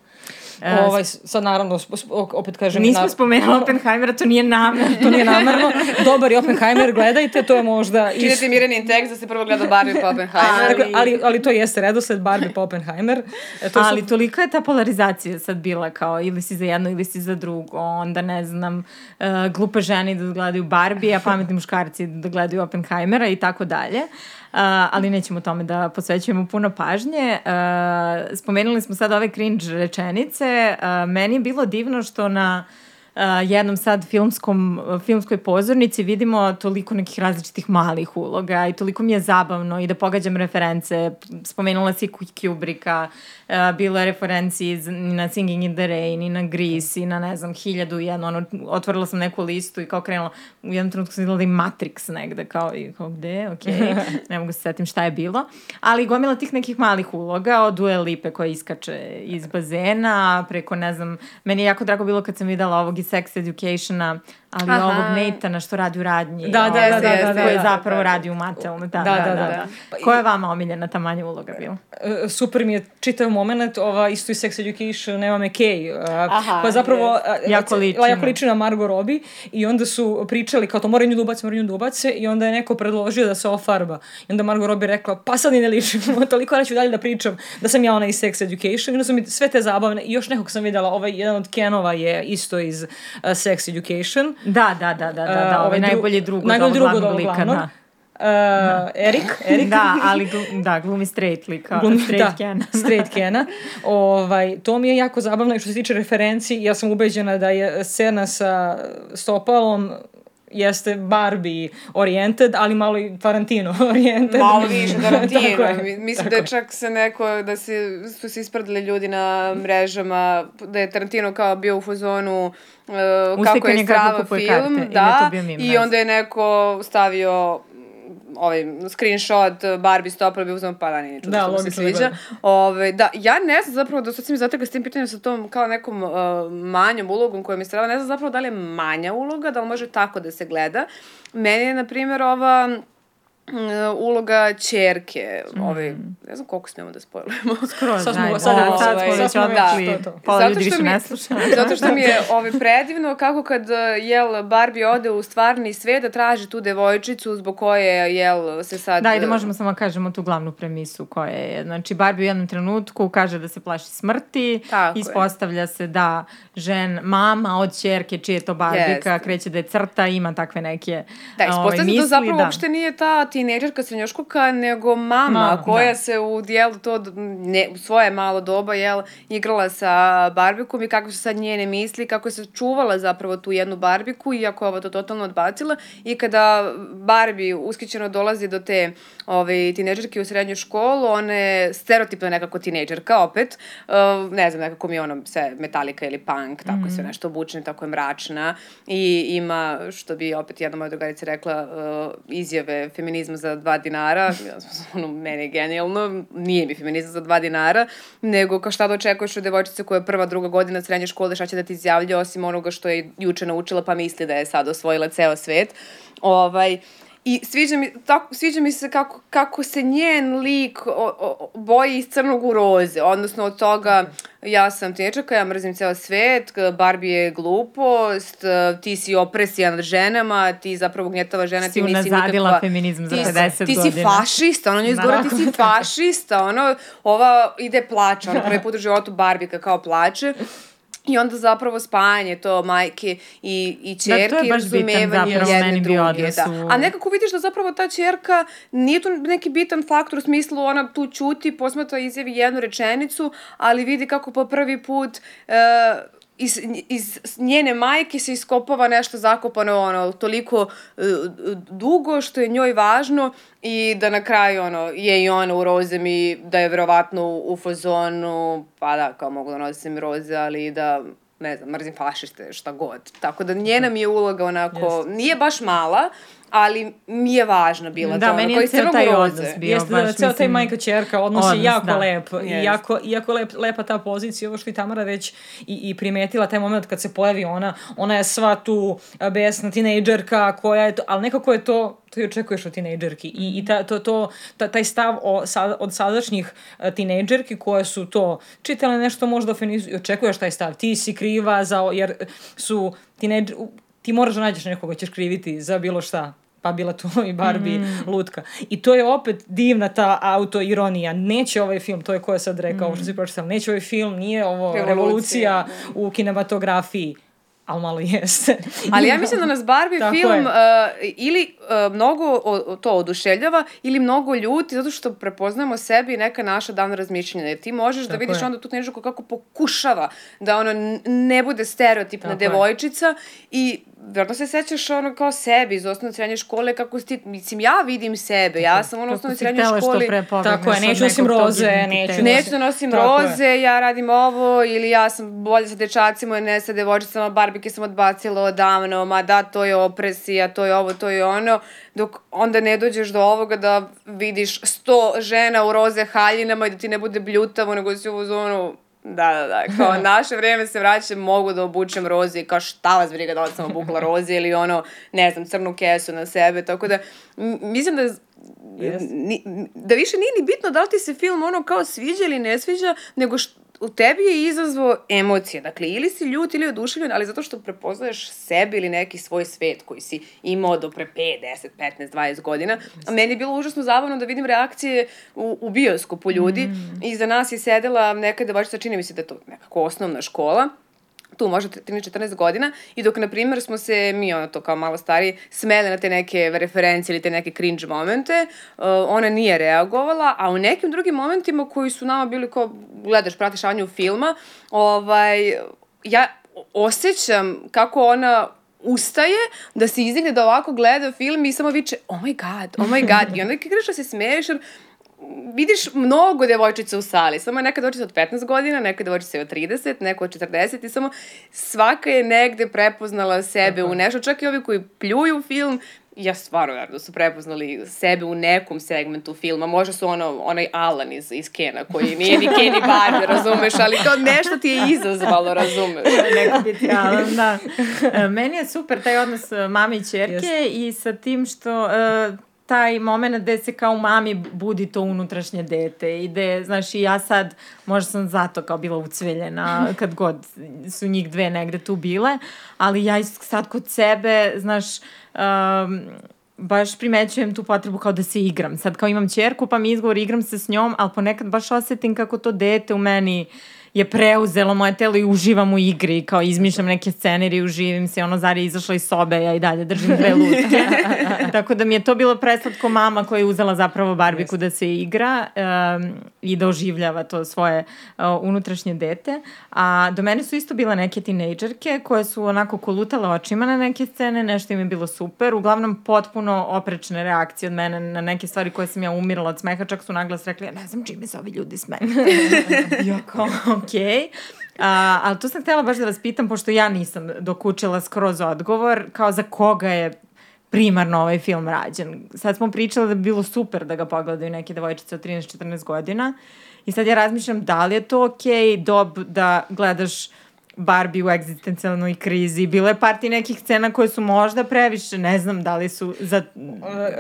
E, ovaj, sad naravno, opet kažem... Nismo na- spomenuli Oppenheimera, to nije namerno. (laughs) To nije namerno. Dobar je Oppenheimer, gledajte, to je možda... Čitajte Mirenin tekst da se prvo gleda Barbie pa Oppenheimer. Dakle, ali, ali to jeste redosled Barbie pa Oppenheimer. E, to Ali su, tolika je ta polarizacija sad bila kao ili si za jedno ili si za drugo, onda ne znam, uh, glupe žene da gledaju Barbie, a pametni muškarci da gledaju Oppenheimera i tako dalje. Uh, ali nećemo tome da posvećujemo puno pažnje. Uh, spomenuli smo sad ove cringe rečenice. Uh, meni je bilo divno što na uh, jednom sad filmskom, filmskoj pozornici vidimo toliko nekih različitih malih uloga i toliko mi je zabavno i da pogađam reference. Spomenula si Kubricka, uh, bilo je referenci iz, i na Singing in the Rain, i na Grease, i na ne znam, hiljadu i jedno. Ono, otvorila sam neku listu i kao krenula, u jednom trenutku sam videla da je Matrix negde, kao, i kao gde, okej, (laughs) ne mogu se setim šta je bilo. Ali gomila tih nekih malih uloga, od Dua Lipe koja iskače iz bazena, preko, ne znam, meni je jako drago bilo kad sam videla ovog Sex Educationa, ali Aha. ovog Nathana što radi u radnji. Da, da, ovaj, da, da, da, Koji da, zapravo da. radi u Mattelnu. Da, Da, da, da, da. da. da. Pa i- Koja je vama omiljena ta manja uloga bila? E, super mi je čitav moment, ova isto iz Sex Education, Eva McKay, a, Aha, koja zapravo a, Jako liči jako na- liči na Margot Robbie i onda su pričali kao to moraju nju da ubace, moraju nju da ubace i onda je neko predložio da se ofarba. I onda Margot Robbie rekla, pa sad ni ne ličim, (laughs) toliko neću dalje da pričam da sam ja ona iz Sex Education. I onda su mi sve te zabavne i još nekog sam videla, ovaj jedan od Kenova je isto iz uh, Sex Education. Da, da, da, da, da, da, A, ovaj dru- najbolji drug od najbolji drug od glavnog ovog lika, glavnog. da. Uh, Erik, Erik. Da, ali glu- da, glumi straight lika, Glumi- straight da, Ken. (laughs) straight Kena. Ovaj, to mi je jako zabavno i što se tiče referenci, ja sam ubeđena da je scena sa stopalom jeste Barbie oriented, ali malo i Tarantino (laughs) oriented. Malo više (laughs) Tarantino. Je, Mi- Mislim da je čak se neko, da se, su se isprdili ljudi na mrežama, da je Tarantino kao bio u fazonu uh, kako je strava film, karte, da, i onda je neko stavio ovaj screenshot Barbie stopala bi uzmano pa da nije čudo Da, što mu se da sviđa. Ove, da, ja ne znam zapravo da sad si mi zatekla s tim pitanjem sa tom kao nekom uh, manjom ulogom koja mi strava, ne znam zapravo da li je manja uloga, da li može tako da se gleda. Meni je, na primjer, ova uloga čerke, ovaj, ne znam koliko smemo da spojlujemo. (laughs) Skroz, Sad smo- sad Da, je- sad ovaj, smo već sad smo već- odvikli, to je to. pola Zato ljudi što više mi- ne sluša. (laughs) Zato što mi je ovaj, predivno kako kad jel, Barbie ode u stvarni svet da traži tu devojčicu zbog koje jel, se sad... Da, ajde možemo samo kažemo tu glavnu premisu koja je, znači Barbie u jednom trenutku kaže da se plaši smrti, Tako je. ispostavlja se da žen, mama od čerke, čije je to Barbika, Jeste. kreće da je crta, ima takve neke Da, ovaj, ispostavlja se da misli, zapravo da. uopšte nije ta tinejdžerka srednjoškolka, nego mama Mama, koja da. se u dijelu to, ne, u svoje malo doba, jel, igrala sa barbikom i kako su sad njene misli, kako se čuvala zapravo tu jednu barbiku, iako je ovo to totalno odbacila. I kada Barbie uskićeno dolazi do te ove, tinejdžerke u srednju školu, ona je stereotipna nekako tinejdžerka opet, uh, ne znam, nekako mi je ono sve metalika ili punk, tako je sve nešto obučena, tako je mračna. I ima, što bi opet jedna moja drugarica rekla, uh, izjave feminizma za dva dinara, ja sam ono, meni je genijalno, nije mi feminizam za dva dinara, nego kao šta da očekuješ od devojčice koja je prva, druga godina srednje škole, šta će da ti izjavlja osim onoga što je juče naučila pa misli da je sad osvojila ceo svet. Ovaj, I sviđa mi, tako, sviđa mi se kako, kako se njen lik o, o, boji iz crnog u roze, odnosno od toga ja sam tečaka, ja mrzim ceo svet, Barbie je glupost, ti si opresija nad ženama, ti zapravo gnjetava žena, Si ti nisi unazadila nikakva... feminizam za ti, 50 ti si godina. fašista, ono nje izgovara, ti si fašista, ono, ova ide plače, ono prvi put u životu Barbika kao plače. I onda zapravo spajanje to majke i, i Da, to je čerke baš bitan razumevanje zapravo jedne druge. Da. u- A nekako vidiš da zapravo ta čerka nije tu neki bitan faktor u smislu ona tu ćuti, posmatra izjavi jednu rečenicu, ali vidi kako po prvi put e, iz, iz njene majke se iskopava nešto zakopano ono, toliko e, dugo što je njoj važno i da na kraju ono, je i ona u rozem i da je verovatno u, u fazonu, pa da, kao mogu da nosim roze, ali i da ne znam, mrzim fašiste, šta god. Tako da njena mi je uloga onako, nije baš mala, ali mi je važna bila Da, to. meni ono, je koji ceo taj odnos bio. Jeste baš, da ceo taj mislim, majka čerka odnos je odnos, jako da. lep. I Jest. jako, jako lep, lepa ta pozicija, ovo što i Tamara već i, i primetila, taj moment kad se pojavi ona, ona je sva tu besna tinejdžerka koja je to, ali nekako je to, to i očekuješ od tinejdžerki. I, i ta, to, to, ta, taj stav o, sa, od sadašnjih tinejdžerki koje su to čitale nešto možda fenizu, i očekuješ taj stav. Ti si kriva za, jer su tinejdž, ti moraš da nađeš nekoga ćeš kriviti za bilo šta pa bila tu i Barbie Mm. lutka. I to je opet divna ta autoironija. Neće ovaj film, to je ko je sad rekao, ovo što si pročitala, neće ovaj film, nije ovo Revolucija, revolucija, u kinematografiji, ali malo jeste. (laughs) Ali ja mislim da nas Barbie Tako film je. uh, ili uh, mnogo o, to oduševljava ili mnogo ljuti zato što prepoznajemo sebi i neka naša davna razmišljanja. Jer ti možeš da Tako vidiš je. onda tu knjižku kako pokušava da ono n- ne bude stereotipna Tako je. devojčica i vjerojatno se sećaš ono kao sebi iz osnovne srednje škole kako si ti, mislim ja vidim sebe, ja sam ono školi. pre pobegneš Tako je, neću nosim nekog tog roze, neću Neću da nosim Tako je. roze, ja radim ovo, ili ja sam bolje sa dečacima, ne sa devojčicama, barbike sam odbacila odavno, ma da, to je opresija, to je ovo, to je ono, dok onda ne dođeš do ovoga da vidiš sto žena u roze haljinama i da ti ne bude bljutavo, nego si u zonu, da, da, da, kao (laughs) naše vreme se vraća, mogu da obučem roze i kao šta vas briga da li sam obukla roze ili ono, ne znam, crnu kesu na sebe, tako da m- mislim da je ni, da više nije ni bitno da li ti se film ono kao sviđa ili ne sviđa, nego što u tebi je izazvao emocije. Dakle, ili si ljut ili oduševljen, ali zato što prepoznaješ sebe ili neki svoj svet koji si imao do pre 5, 10, 15, 20 godina. A meni je bilo užasno zabavno da vidim reakcije u, u bioskopu ljudi. I za nas je sedela neka devojčica, čini mi se da je to nekako osnovna škola, tu možda 13-14 godina i dok, na primjer, smo se, mi ono to kao malo stariji, smele na te neke referencije ili te neke cringe momente, uh, ona nije reagovala, a u nekim drugim momentima koji su nama bili kao, gledaš, pratiš Anju filma, ovaj, ja osjećam kako ona ustaje, da se izdigne da ovako gleda film i samo viče, oh my god, oh my god, i onda kreneš da se smeješ, jer vidiš mnogo devojčica u sali, samo je neka devojčica od 15 godina, neka devojčica od 30, neka od 40 i samo svaka je negde prepoznala sebe u nešto, čak i ovi koji pljuju film, ja stvarno verujem da su prepoznali sebe u nekom segmentu filma, možda su ono, onaj Alan iz, iz Kena, koji nije ni Ken ni Barbie, razumeš, ali kao nešto ti je izazvalo, razumeš. (laughs) Neko bi ti, ali, (laughs) da. E, Meni je super taj odnos e, mame i čerke i sa tim što e, taj moment gde se kao mami budi to unutrašnje dete i gde, znaš, i ja sad, možda sam zato kao bila ucveljena (laughs) kad god su njih dve negde tu bile, ali ja sad kod sebe, znaš, um, baš primećujem tu potrebu kao da se igram. Sad kao imam čerku pa mi izgovor igram se s njom, ali ponekad baš osetim kako to dete u meni je preuzelo moje telo i uživam u igri, kao izmišljam neke sceneri i uživim se, ono Zari je izašla iz sobe, ja i dalje držim dve (laughs) lutke. (laughs) Tako da mi je to bilo preslatko mama koja je uzela zapravo Barbiku da se igra um, i da oživljava to svoje uh, unutrašnje dete. A do mene su isto bile neke tinejdžerke koje su onako kolutale očima na neke scene, nešto im je bilo super, uglavnom potpuno oprečne reakcije od mene na neke stvari koje sam ja umirala od smeha, čak su naglas rekli, ja ne znam čime se ovi ljudi smeju. ja (laughs) kao, okej. A, ali tu sam htjela baš da vas pitam, pošto ja nisam dokučila skroz odgovor, kao za koga je primarno ovaj film rađen. Sad smo pričali da bi bilo super da ga pogledaju neke devojčice od 13-14 godina i sad ja razmišljam da li je to okej okay, dob da gledaš Barbie u egzistencijalnoj krizi. Bilo je parti nekih scena koje su možda previše, ne znam da li su za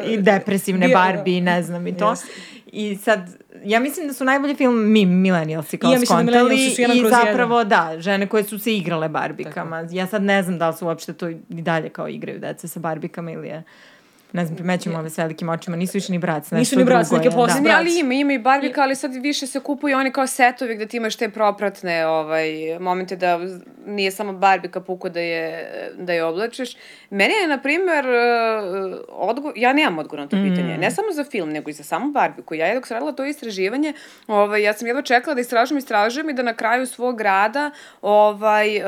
i depresivne Barbie, ne znam i to. Yes. I sad, ja mislim da su najbolji film mi, millennialsi, kao I ja da skontali. Da I zapravo, jedan. da, žene koje su se igrale barbikama. Tako. Ja sad ne znam da li su uopšte to i dalje kao igraju deca sa barbikama ili je ne znam, primećujemo ove s velikim očima, nisu više ni brac, nešto Nisu ni brac, neke posebne. Da. Ali ima, ima i barbika, ali sad više se kupuju oni kao setovi gde ti imaš te propratne ovaj, momente da nije samo barbika puko da je, da je oblačiš. Meni je, na primer, uh, odgovor, ja nemam odgovor na to mm. pitanje, ne samo za film, nego i za samu barbiku. Ja je dok sam radila to istraživanje, ovaj, ja sam jedva čekala da istražujem, istražujem i da na kraju svog rada ovaj, uh,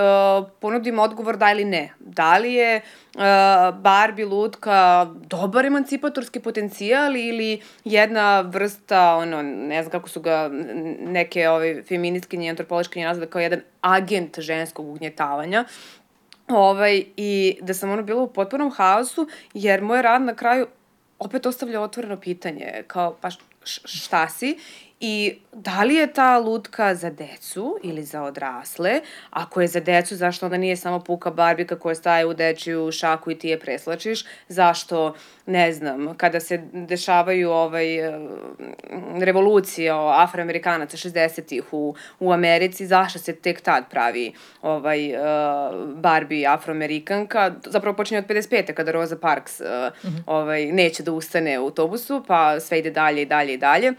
ponudim odgovor da ili ne. Da li je uh, Barbie lutka dobar emancipatorski potencijal ili jedna vrsta, ono, ne znam kako su ga neke ove feministkinje i antropološkinje nazvale kao jedan agent ženskog ugnjetavanja. Ovaj, I da sam ono bila u potpunom haosu, jer moj rad na kraju opet ostavlja otvoreno pitanje, kao pa šta si I da li je ta lutka za decu ili za odrasle? Ako je za decu, zašto onda nije samo puka barbika koja staje u dečiju šaku i ti je preslačiš? Zašto, ne znam, kada se dešavaju ovaj, eh, revolucije o afroamerikanaca 60-ih u, u Americi, zašto se tek tad pravi ovaj, uh, Barbie afroamerikanka? Zapravo počinje od 55. kada Rosa Parks uh, mm -hmm. ovaj, neće da ustane u autobusu, pa sve ide dalje i dalje i dalje.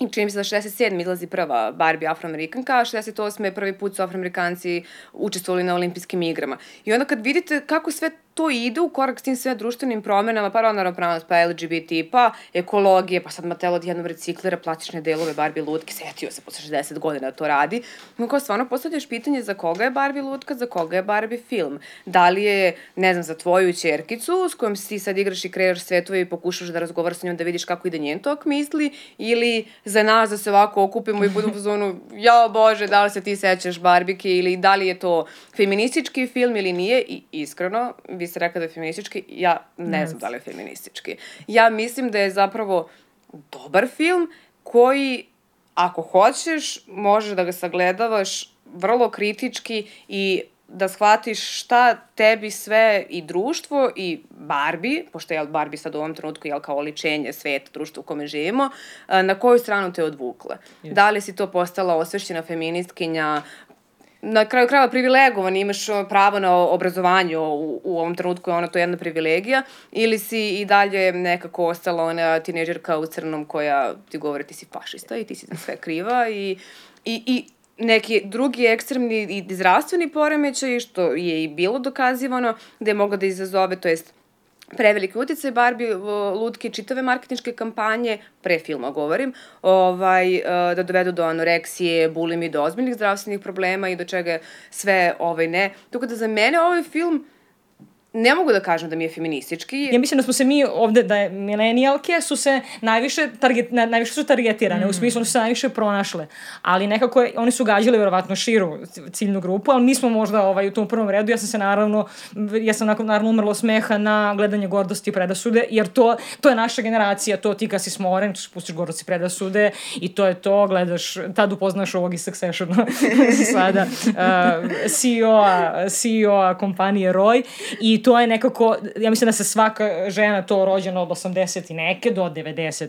I čini mi se da 67. izlazi prva Barbie afroamerikanka, a 68. prvi put su afroamerikanci učestvovali na olimpijskim igrama. I onda kad vidite kako sve to ide u korak s tim sve društvenim promenama, pa rodna ravnopravnost, pa LGBT, pa ekologije, pa sad Mattel odjednom reciklira plastične delove Barbie lutke, setio se posle 60 godina da to radi. No kao stvarno postavljaš pitanje za koga je Barbie lutka, za koga je Barbie film. Da li je, ne znam, za tvoju čerkicu s kojom si sad igraš i kreiraš svetove i pokušaš da razgovaraš sa njom da vidiš kako ide njen tok misli, ili za nas da se ovako okupimo i budemo u zonu, (laughs) ja bože, da li se ti sećaš Barbike ili da li je to feministički film ili nije i iskreno, vi ste rekla da je feministički, ja ne yes. znam da li je feministički. Ja mislim da je zapravo dobar film koji, ako hoćeš, možeš da ga sagledavaš vrlo kritički i da shvatiš šta tebi sve i društvo i Barbie, pošto je Barbie sad u ovom trenutku jel, kao oličenje sveta, društva u kome živimo, na koju stranu te odvukle. Yes. Da li si to postala osvešćena feministkinja, na kraju krajeva privilegovan, imaš pravo na obrazovanje u, u ovom trenutku je ona to jedna privilegija, ili si i dalje nekako ostala ona tineđerka u crnom koja ti govori ti si fašista i ti si sve kriva i, i, i neki drugi ekstremni i zdravstveni poremećaj, što je i bilo dokazivano, da je moglo da izazove, to jest preveliki uticaj Barbie lutke čitave marketinške kampanje, pre filma govorim, ovaj, e, da dovedu do anoreksije, bulimi, do ozbiljnih zdravstvenih problema i do čega sve ovaj, ne. Tako da za mene ovaj film ne mogu da kažem da mi je feministički. Ja mislim da smo se mi ovde, da je milenijalke su se najviše, target, na, najviše su targetirane, mm. u smislu da su se najviše pronašle, ali nekako je, oni su gađali verovatno širu ciljnu grupu, ali mi smo možda ovaj, u tom prvom redu, ja sam se naravno, ja sam nakon, naravno umrlo smeha na gledanje gordosti i predasude, jer to, to je naša generacija, to ti kad si smoren, pustiš gordosti i predasude i to je to, gledaš, tad upoznaš ovog iz Successiona (laughs) sada, uh, CEO-a CEO kompanije Roy i to je nekako, ja mislim da se svaka žena to rođena od 80 i neke do 90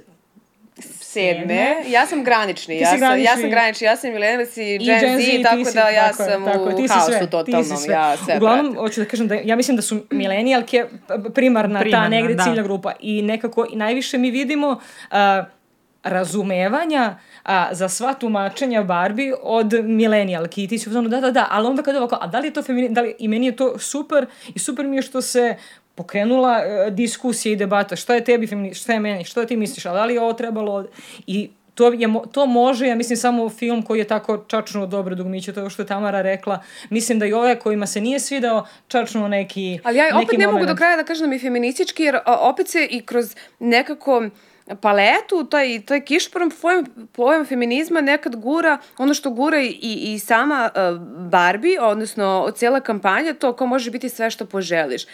sedme. Ja sam granični. Ja sam, granični. ja sam granični. Ja sam milenialac i Gen, Gen Z, Z, tako si, da ja tako, sam tako, u haosu sve, totalnom. Sve. Ja sve Uglavnom, pratim. hoću da kažem da ja mislim da su milenijalke primarna, primarna ta negde da. ciljna grupa i nekako najviše mi vidimo uh, razumevanja a, za sva tumačenja Barbie od ti si uzmano da, da, da, ali onda kada ovako, a da li je to femini, da li, i meni je to super i super mi je što se pokrenula uh, diskusija i debata, šta je tebi femini, šta je meni, šta ti misliš, a da li je ovo trebalo i to, je, to može, ja mislim, samo film koji je tako čačno dobro dugmiće, to je što je Tamara rekla. Mislim da i ove kojima se nije svidao čačno neki Ali ja opet neki ne moment. mogu do kraja da kažem da mi feministički, jer opet se i kroz nekako paletu, taj, taj kišporom pojam, pojam feminizma nekad gura, ono što gura i, i sama uh, Barbie, odnosno cijela kampanja, to kao može biti sve što poželiš.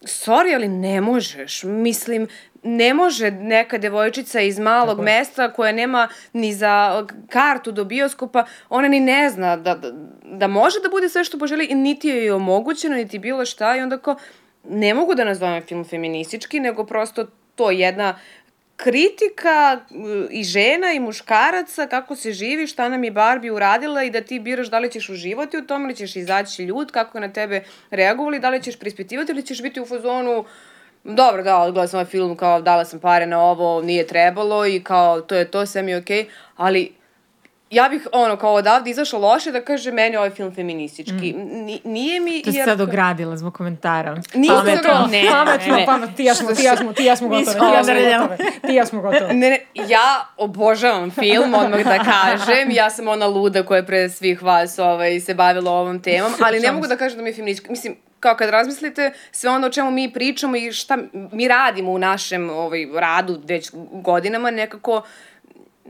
Sorry, ali ne možeš. Mislim, ne može neka devojčica iz malog Tako mesta koja nema ni za kartu do bioskopa, ona ni ne zna da, da, da može da bude sve što poželi i niti joj je omogućeno, niti bilo šta i onda kao ne mogu da nazovem film feministički, nego prosto to je jedna kritika uh, i žena i muškaraca, kako se živi, šta nam je Barbie uradila i da ti biraš da li ćeš uživati u tome ili ćeš izaći ljud, kako je na tebe reagovali, da li ćeš prispitivati ili ćeš biti u fazonu dobro, da, odgledala sam ovaj film, kao dala sam pare na ovo, nije trebalo i kao to je to, sve mi je okej, ali ja bih ono kao odavde izašla loše da kaže meni ovaj film feministički. Ni, nije mi... To jer- sad ogradila zbog komentara. Nisam Pametno. to, ne, pametno, ne. pametno, ti ja smo, ti ja smo, ti ja smo gotove, ti ja smo gotove, ti ja smo gotove. Ne, ne, ja obožavam film, odmah da kažem. Ja sam ona luda koja je pre svih vas ovaj, se bavila ovom temom, (laughs) ali ne mogu da kažem da mi je feministički. Mislim, kao kad razmislite sve ono o čemu mi pričamo i šta mi radimo u našem ovaj, radu već godinama, nekako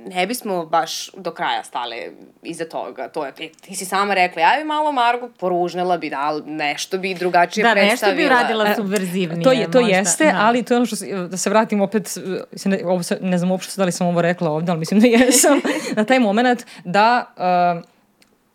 ne bismo baš do kraja stale iza toga. To je, ti, si sama rekla, ja bi malo Margo poružnela bi, da, nešto bi drugačije Da, nešto predstavila. bi uradila subverzivnije. To je to možda. jeste, Da. ali to je ono što da se vratim opet se ne, ovo se, ne znam uopšte da li sam ovo rekla ovde, ali mislim da jesam (laughs) na taj moment da uh,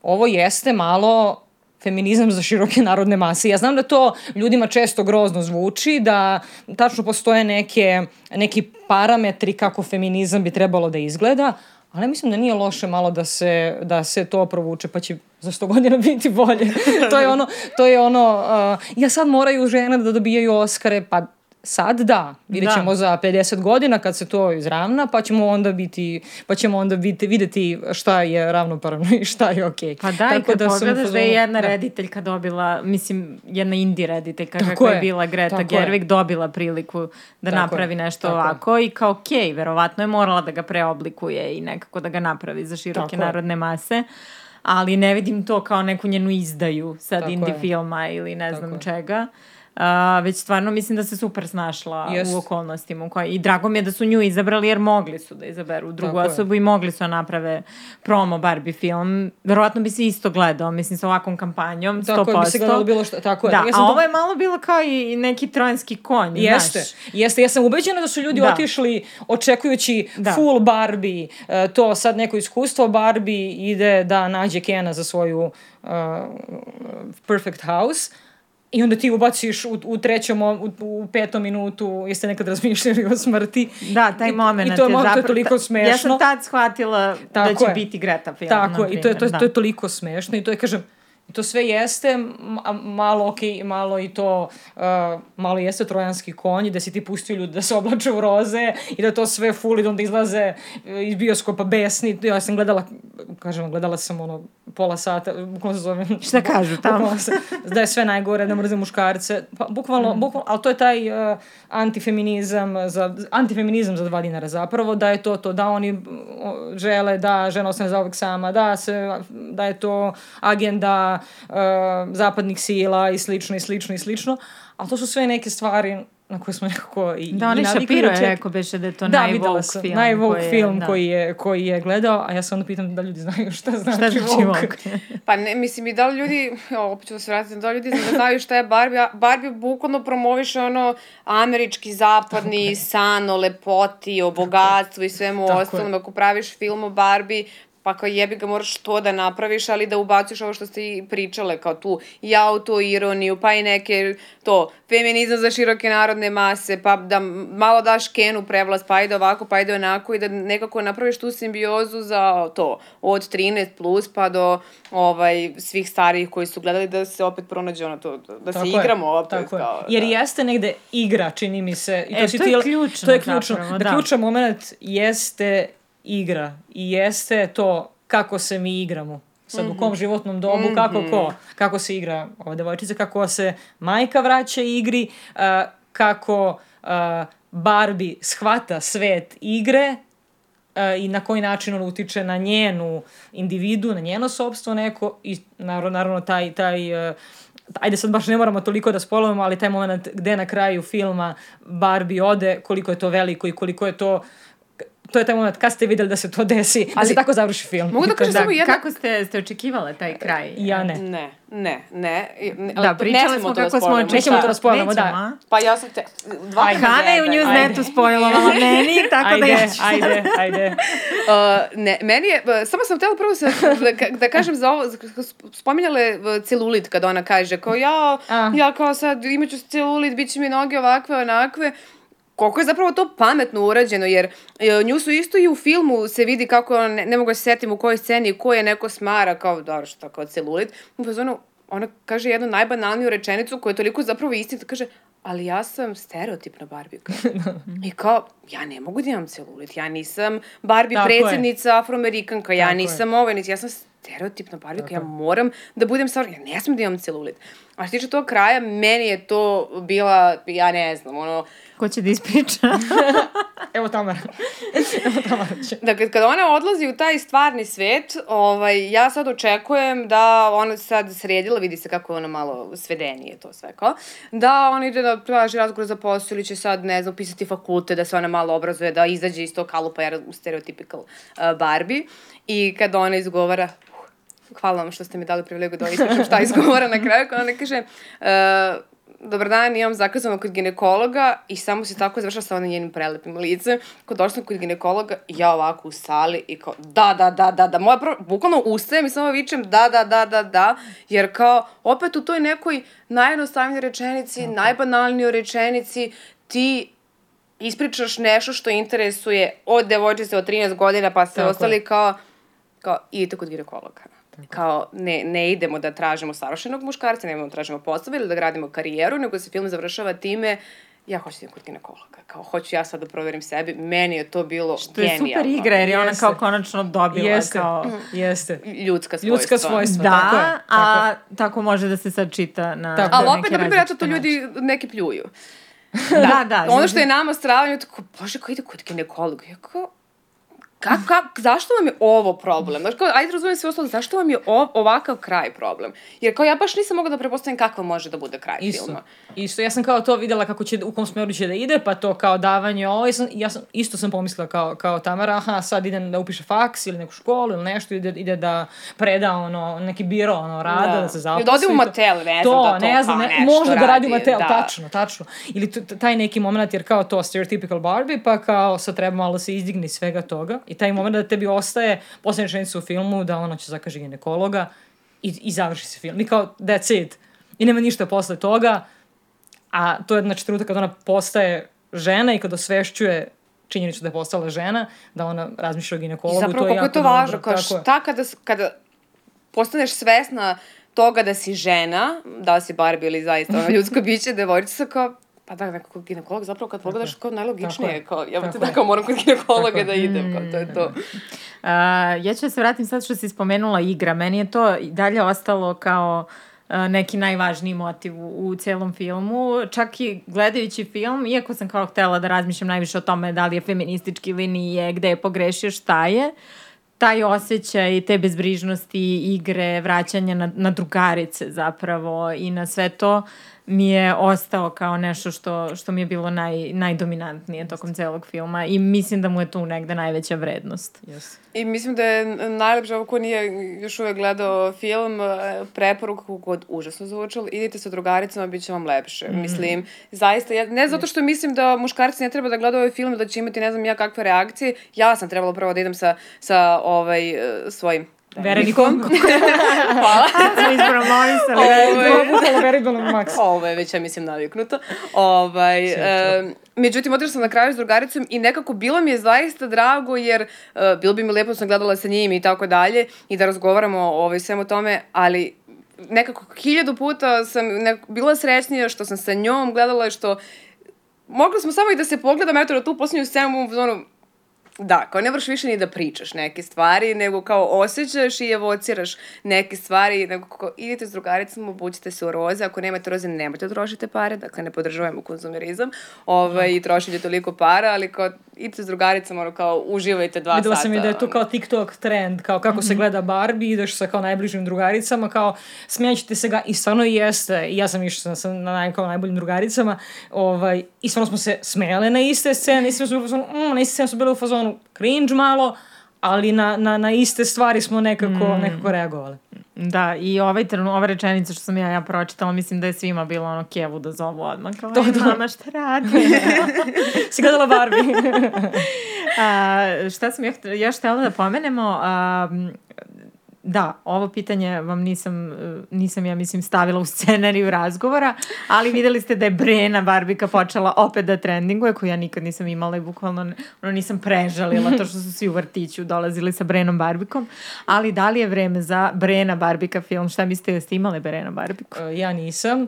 ovo jeste malo feminizam za široke narodne mase. Ja znam da to ljudima često grozno zvuči, da tačno postoje neke, neki parametri kako feminizam bi trebalo da izgleda, ali mislim da nije loše malo da se, da se to provuče, pa će za sto godina (laughs) biti bolje. to je ono, to je ono, uh, ja sad moraju žene da dobijaju Oskare, pa sad da, vidjet Da. ćemo za 50 godina kad se to izravna, pa ćemo onda biti, pa ćemo onda biti, videti šta je ravnopravno i šta je okej. Pa da, i kad u pogledaš da je jedna da. rediteljka dobila, mislim, jedna indie rediteljka Tako kakva je je, bila Greta tako je. Gerwig, dobila priliku da Tako je, napravi nešto tako je. ovako i kao okej, verovatno je morala da ga preoblikuje i nekako da ga napravi za široke Tako je. narodne mase. Ali ne vidim to kao neku njenu izdaju sad Tako indie je. filma ili ne znam je. čega. A, već stvarno mislim da se super snašla Jest. u okolnostima u kojoj, i drago mi je da su nju izabrali jer mogli su da izaberu drugu Tako je. osobu i mogli su da naprave promo Barbie film. Verovatno bi se isto gledao, mislim sa ovakvom kampanjom, 100%. Tako je, bi se gledalo bilo šta, tako je. Da, Ja a to- ovo je malo bilo kao i neki trojanski konj, Jeste, znaš. jeste. Ja sam ubeđena da su ljudi Da. otišli očekujući Da. full Barbie, e, to sad neko iskustvo Barbie ide da nađe Kena za svoju uh, perfect house i onda ti ubaciš u, u trećom, u, u petom minutu, jeste nekad razmišljali o smrti. Da, taj I- moment I to je, mo- to je zapravo- toliko smešno. Ja sam tad shvatila da Tako će je. biti Greta film. Tako je, i to je, to, je, to je toliko smešno i to je, kažem, i to sve jeste ma- malo okej, malo i to, uh, malo jeste trojanski konj, da si ti pustio ljudi da se oblače u roze i da to sve full i da onda izlaze uh, iz bioskopa besni. Ja sam gledala, kažem, gledala sam ono pola sata, bukvalno se zove. Šta kažu tamo? Se, da je sve najgore, da mrze muškarce. Pa, bukvalno, Mm. bukvalno, ali to je taj uh, antifeminizam, za, antifeminizam za dva dinara zapravo, da je to to, da oni žele da žena ostane zauvek sama, da, se, da je to agenda uh, zapadnih sila i slično i slično i slično, ali to su sve neke stvari na koje smo nekako i, Da, i navikli Shapiro je rekao beše da je to da, najvogue sam, film. koji je- film da. koji, je, koji je gledao, a ja se onda pitam da ljudi znaju šta znači, Šta znači Vogue. Vogue? (laughs) Pa ne, mislim i da li ljudi, o, opet ću da se vratiti, da li ljudi ne znaju šta je Barbie, a Barbie bukvalno promoviše ono američki, zapadni san o lepoti, o bogatstvu i svemu Tako je. ostalom. Ako praviš film o Barbie, pa kao jebi ga moraš to da napraviš, ali da ubaciš ovo što ste i pričale, kao tu i autoironiju, pa i neke to, feminizam za široke narodne mase, pa da malo daš Kenu prevlast, pa ide ovako, pa ide onako i da nekako napraviš tu simbiozu za to, od 13 plus pa do ovaj, svih starijih koji su gledali da se opet pronađe ono to, da Tako se je, igramo opet. Tako je. kao, Jer da. jeste negde igra, čini mi se. I E, si to ti- je ključno To je ključno. zapravo, da, da. ključan moment jeste igra. I jeste to kako se mi igramo. Sad u kom životnom dobu, kako ko, kako se igra ova devojčica, kako se majka vraća igri, uh, kako uh, Barbie shvata svet igre uh, i na koji način on utiče na njenu individu, na njeno sobstvo neko i naravno, naravno taj, taj uh, ajde sad baš ne moramo toliko da spolujemo, ali taj moment gde na kraju filma Barbie ode, koliko je to veliko i koliko je to to je taj moment kad ste videli da se to desi, da Ali- se tako završi film. Mogu da kažem Da, samo jedno... kako ste, ste očekivale taj kraj? Ja ne. Ne, ne, ne. ne Da, pričale smo kako smo očekivali. Nećemo to da spoilujemo, da. Pa ja sam te... Dva Ajde. Hana je u newsnetu spojlovala meni, tako da Ajde, ja ću... ajde, ajde. (laughs) Uh, ne, meni je, uh, samo sam htjela prvo se, da, da kažem za ovo, spominjale uh, celulit kad ona kaže, kao ja, ja kao sad imaću celulit, bit će mi noge ovakve, onakve, koliko je zapravo to pametno urađeno, jer e, nju su isto i u filmu se vidi kako, ne, ne mogu da se setim u kojoj sceni, ko je neko smara, kao, dobro, šta, kao celulit, u fazonu, ona kaže jednu najbanalniju rečenicu koja je toliko zapravo istinita, kaže, ali ja sam stereotipna Barbika. (laughs) I kao, ja ne mogu da imam celulit, ja nisam Barbie Tako je. predsjednica afroamerikanka, ja Tako je. nisam ovo, niti ja sam stereotipna Barbika, ja moram da budem stvar, ja ne smem da imam celulit. A što tiče tog kraja, meni je to bila, ja ne znam, ono, Ko će da ispriča? (laughs) Evo Tamara. Evo Tamara će. da kad, kad ona odlazi u taj stvarni svet, ovaj, ja sad očekujem da ona sad sredila, vidi se kako je ona malo svedenije to sve kao, da ona ide da traži razgovor za posao ili će sad, ne znam, pisati fakulte, da se ona malo obrazuje, da izađe iz tog kalupa jer u stereotypical uh, Barbie i kad ona izgovara, uh, hvala vam što ste mi dali privilegiju da ispričam šta (laughs) izgovara na kraju, kad ona kaže, uh, dobar dan, imam zakazano kod ginekologa i samo se tako završila sa onim njenim prelepim licem. Kod došla sam kod ginekologa, ja ovako u sali i kao, da, da, da, da, da, moja prvo, bukvalno ustajem i samo vičem, da, da, da, da, da, jer kao, opet u toj nekoj najjednostavnijoj rečenici, najbanalnijoj rečenici, ti ispričaš nešto što interesuje od devojčice od 13 godina pa se Tako je. ostali kao, kao idite kod ginekologa. Kao, ne, ne idemo da tražimo savršenog muškarca, ne idemo da tražimo posao ili da gradimo karijeru, nego se film završava time ja hoću da idem kod ginekologa. Kao, hoću ja sad da proverim sebi. Meni je to bilo To je genijalno. super igra jer je ona Jeste. kao konačno dobila Jeste, kao... jeste. Ljudska svojstva. Ljudska svojstva, Da, tako je. tako je. a tako može da se sad čita na, Tako na Ali opet, na primjer, eto to različite ljudi neki pljuju. načine. (laughs) Da, da. ono što je nama stravanje, tako, bože, ko ide kod ginekologa? Ja kao, Ka, ka, zašto vam je ovo problem? Znaš, kao, ajde razumijem sve ostalo, zašto vam je o, ovakav kraj problem? Jer kao ja baš nisam mogla da prepostavim kakva može da bude kraj Isto. filma. Isto, ja sam kao to videla kako će, u kom smeru će da ide, pa to kao davanje ovo, ja sam, ja sam, isto sam pomislila kao, kao Tamara, aha, sad idem da upiše faks ili neku školu ili nešto, ide, ide da preda ono, neki biro ono, rada, da, se zaposli. Da ode u motel, ne znam, to, da to ne znam, ne, nešto može da radi u radi, motel, da. tačno, tačno. Ili taj neki moment, jer kao to stereotypical Barbie, pa kao sad treba malo se izdigni iz svega toga. I taj moment da tebi ostaje posljednja rečenica u filmu, da ona će zakaže ginekologa i, i završi se film. I kao, that's it. I nema ništa posle toga. A to je znači trenutak kad ona postaje žena i kad osvešćuje činjenicu da je postala žena, da ona razmišlja o I ginekologu. zapravo to je kako je to važno, kao šta kada, kada postaneš svesna toga da si žena, da si Barbie ili zaista ono ljudsko (laughs) biće, devojčica, kao, pa da, nekako ginekolog, zapravo kad pogledaš kao najlogičnije, Tako kao, ja Tako te da kao moram kod ginekologa Tako da idem, kao, to je to. A, ja ću da se vratim sad što si spomenula igra. Meni je to dalje ostalo kao a, neki najvažniji motiv u, u celom filmu. Čak i gledajući film, iako sam kao htela da razmišljam najviše o tome da li je feministički ili nije, gde je pogrešio, šta je, taj osjećaj te bezbrižnosti, igre, vraćanja na, na drugarice zapravo i na sve to mi je ostao kao nešto što, što mi je bilo naj, najdominantnije tokom celog filma i mislim da mu je tu negde najveća vrednost. Yes. I mislim da je najlepše, ovo ko nije još uvek gledao film, e, preporuka kod užasno zvučalo, idite sa drugaricama, bit će vam lepše. Mm. Mislim, zaista, ja, ne zato što mislim da muškarci ne treba da gledaju ovaj film, da će imati ne znam ja kakve reakcije, ja sam trebala prvo da idem sa, sa ovaj, e, svojim Verenikom. (laughs) Hvala. (laughs) Smo ispromovisali. Veridonog Maksa. Ovo je već, ja mislim, naviknuto. Ovaj, e, međutim, otišla sam na kraju s drugaricom i nekako bilo mi je zaista drago jer e, bilo bi mi lepo da sam gledala sa njim i tako dalje i da razgovaramo o ovaj, svemu tome, ali nekako hiljadu puta sam nekako bila srećnija što sam sa njom gledala i što mogli smo samo i da se pogledamo, eto, na tu posljednju scenu, zonu, Da, kao ne moraš više ni da pričaš neke stvari, nego kao osjećaš i evociraš neke stvari, nego kao idite s drugaricama, obućite se u roze, ako nemate roze, nemojte da trošite pare, dakle ne podržavamo konzumerizam ovaj, i trošite toliko para, ali kao idite s drugaricama, ono kao uživajte dva Videla sata. sam i da je to kao TikTok trend, kao kako Mhm. se gleda Barbie, ideš sa kao najbližim drugaricama, kao smijaćete se ga i stvarno i jeste, i ja sam išla sa na naj, kao najboljim drugaricama, ovaj, i stvarno smo se smejale na iste scene, iste smo bili u fazonu, mm, na iste scene smo bili u fazonu cringe malo, ali na, na, na iste stvari smo nekako, Mm. nekako reagovali. Da, i ovaj trenu, ova rečenica što sam ja, ja pročitala, mislim da je svima bilo ono kevu da zovu odmah. Kao, To, to, to. mama, šta radi? (laughs) si gledala Barbie? (laughs) A, šta sam još, još htjela da pomenemo? A, da, ovo pitanje vam nisam, e, nisam ja mislim stavila u scenariju razgovora, ali videli ste da je Brena Barbika počela opet da trendinguje, koju ja nikad nisam imala i bukvalno ono, nisam prežalila to što su svi u vrtiću dolazili sa Brenom Barbikom, ali da li je vreme za Brena Barbika film? Šta mislite, jeste imali Brena Barbiku? E, ja nisam,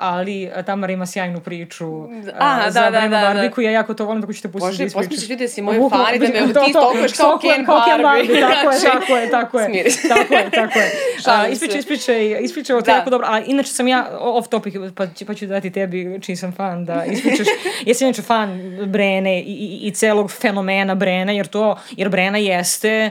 ali Tamara ima sjajnu priču a, Aha, za da, da, Brenu da, da. Barbiku, ja jako to volim, tako ćete pustiti Bože, da ispričaš. poslije ćeš vidjeti da si moj Bukvalno, fan i da me to, ti to, stokuješ kao Ken Barbie. (laughs) Tako je, Znači, tako je, tako je. smiri se. Tako je, tako je. (laughs) Šalim ispričaj, ispričaj, ispričaj, ovo to Da. je jako dobro. A inače sam ja off topic, pa, ću- pa ću dati tebi, čiji sam fan, da ispričaš. (laughs) Sam inače fan Brene i, i, i celog fenomena Brene, jer to, jer Brena jeste a,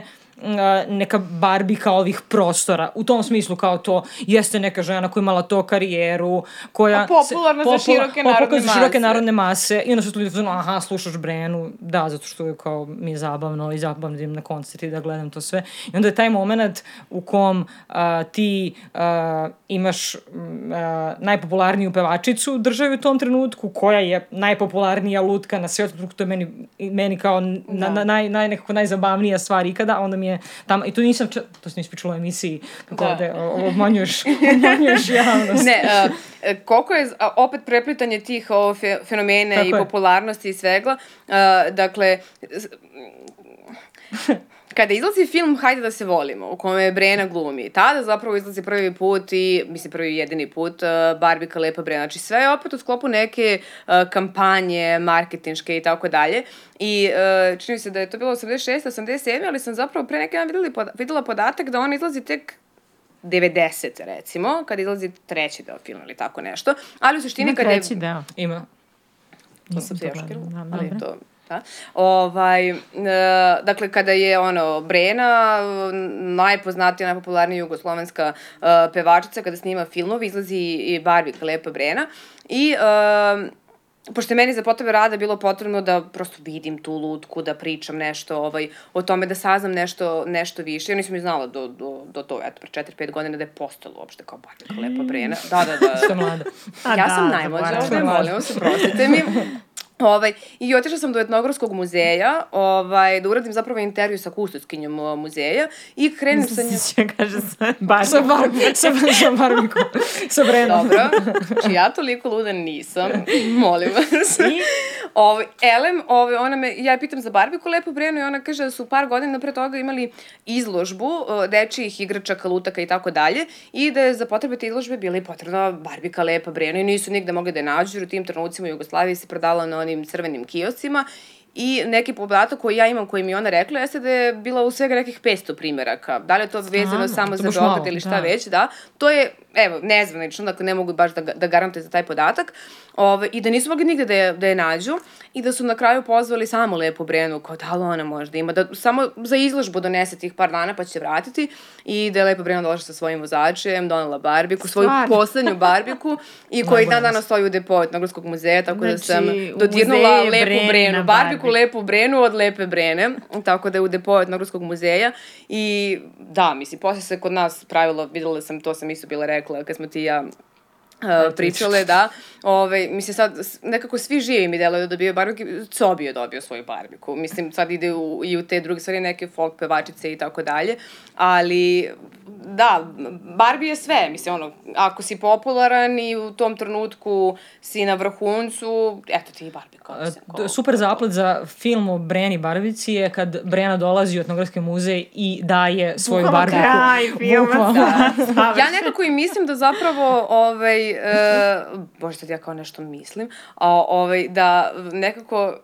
neka barbika ovih prostora. U tom smislu kao to jeste neka žena koja je imala to karijeru, koja... A popularna za široke popularna narodne za široke narodne mase. I onda su ljudi fazonu, aha, slušaš Brenu, da, zato što je kao mi je zabavno i zabavno da idem na koncert i da gledam to sve. I onda je taj moment u kom a, ti a, imaš a, najpopularniju pevačicu u državi u tom trenutku, koja je najpopularnija lutka na svetu, to je meni, meni kao na, na, naj, naj, nekako najzabavnija stvar ikada, a onda mi je tamo, i to nisam, ča- to sam ispričala u emisiji, kako Da. ovde obmanjuješ, (laughs) obmanjuješ javnost. Ne, a, e, koliko je opet preplitanje tih o, fe, fenomena Tako i je. popularnosti i svega. A, dakle, kada izlazi film Hajde da se volimo, u kome je Brena glumi, tada zapravo izlazi prvi put i, mislim prvi jedini put, uh, Barbika Lepa Brena. Znači sve je opet u sklopu neke uh, kampanje, marketinške i tako dalje. I uh, čini se da je to bilo 86. 87. ali sam zapravo pre neki dan videla, videla podatak da on izlazi tek 90 recimo, kad izlazi treći deo filma ili tako nešto. Ali u suštini Ima kada je... treći deo. Ima. To sam se još kirala, da, ali to, da. Ovaj, e, dakle, kada je ono, Brena, najpoznatija, najpopularnija jugoslovenska e, pevačica, kada snima filmove, izlazi i Barbie, Lepa Brena. I e, pošto je meni za potrebe rada bilo potrebno da prosto vidim tu lutku, da pričam nešto ovaj, o tome, da saznam nešto, nešto više. Ja nisam ni znala do, do, do to, eto, pre 4-5 godina da je postalo uopšte kao Barbie, Lepa Brena. Da, da, da. Što mlada. A ja da, sam najmlađa ovde, molim vas, oprostite mi. Ovaj, I otišla sam do etnografskog muzeja, ovaj, da uradim zapravo intervju sa kustoskinjom muzeja i krenem sa njom... Mislim, kaže sa (laughs) Barbie. Sa, bar, sa, sa. Sa Brenom. Dobro, znači ja toliko luda nisam, (laughs) molim vas. I? Ovaj, Elem, ovaj, ona me, ja pitam za Barbiku Lepu Brenu i ona kaže da su par godina pre toga imali izložbu dečijih igračaka, lutaka i tako dalje i da je za potrebe te izložbe bila i potrebna Barbika Lepa Brenu i nisu nigde mogli da je nađu jer u tim trenucima u Jugoslaviji se prodala na onim crvenim kioscima I neki podatak koji ja imam, koji mi ona rekla, jeste da je bila u svega nekih 500 primjeraka. Da li je to vezano samo To za Beograd ili šta da. već, da. To je evo, nezvanično, dakle ne mogu baš da, da garantuje za taj podatak, ove, i da nisu mogli nigde da je, da je nađu i da su na kraju pozvali samo Lepu Brenu, kao da li ona možda ima, da samo za izložbu donese tih par dana pa će vratiti i da je Lepa Brena došla sa svojim vozačem, donela barbiku, svoju Stvarno? poslednju barbiku i (laughs) koji dan danas stoji u depo Etnografskog muzeja, tako da sam Znači, u dodirnula muzeju Lepu Brena Brenu, barbiku. Lepu Brenu od Lepe Brene, tako da je u depo Etnografskog muzeja i da, mislim, posle se kod nas pravilo, videla sam, to sam isto bila rekla, kad smo ti ja Uh, pričale, da. Ove, mislim, sad nekako svi živi mi deluju da dobiju barbiku. Cobi je dobio svoju barbiku. Mislim, sad ide u, i u te druge stvari, neke folk pevačice i tako dalje. Ali, da, Barbie je sve. Mislim, ono, ako si popularan i u tom trenutku si na vrhuncu, eto ti i Barbie kao mislim, D- kao- Super zaplet za film o Breni Barbici je kad Brena dolazi u etnografski muzej i daje svoju Bukvalno barbiku. kraj filma, da. Ja nekako i mislim da zapravo, ovaj, e, bože sad ja kao nešto mislim, a, ovaj, da nekako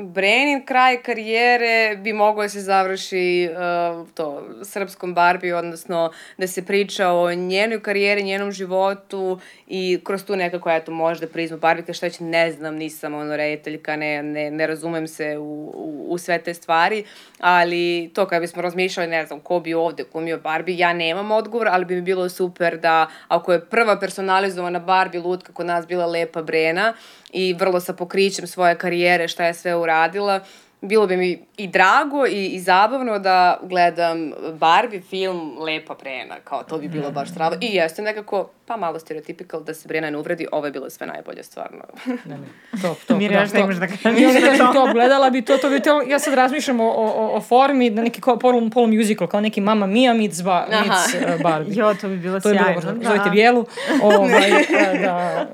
Brenin kraj karijere bi mogao da se završi uh, to, srpskom Barbie, odnosno da se priča o njenoj karijeri, njenom životu i kroz tu nekako, eto, možda prizmu Barbie, šta će, ne znam, nisam ono rediteljka, ne, ne, ne razumem se u, u, u sve te stvari, ali to kada bismo razmišljali, ne znam, ko bi ovde glumio Barbie, ja nemam odgovor, ali bi mi bilo super da, ako je prva personalizovana Barbie lutka kod nas bila Lepa Brena i vrlo sa pokrićem svoje karijere, šta je sve uradila, bilo bi mi i drago i, i zabavno da gledam Barbie film Lepa Brena, kao to bi bilo baš strava. I jeste nekako, pa malo stereotypical da se Brena ne uvredi, ovo je bilo sve najbolje, stvarno. Ne, ne, (laughs) top, top. Mirjana, šta to- imaš da kažeš na kažem to? to, gledala bi to, to bi to, ja sad razmišljam o, o, o formi, da neki kao polu, polu musical, kao neki Mamma Mia meets, ba, meets uh, Barbie. Jo, to bi bilo To je bilo sjajno. možda. da. Zovite Bijelu. Ovaj, e, (laughs) da,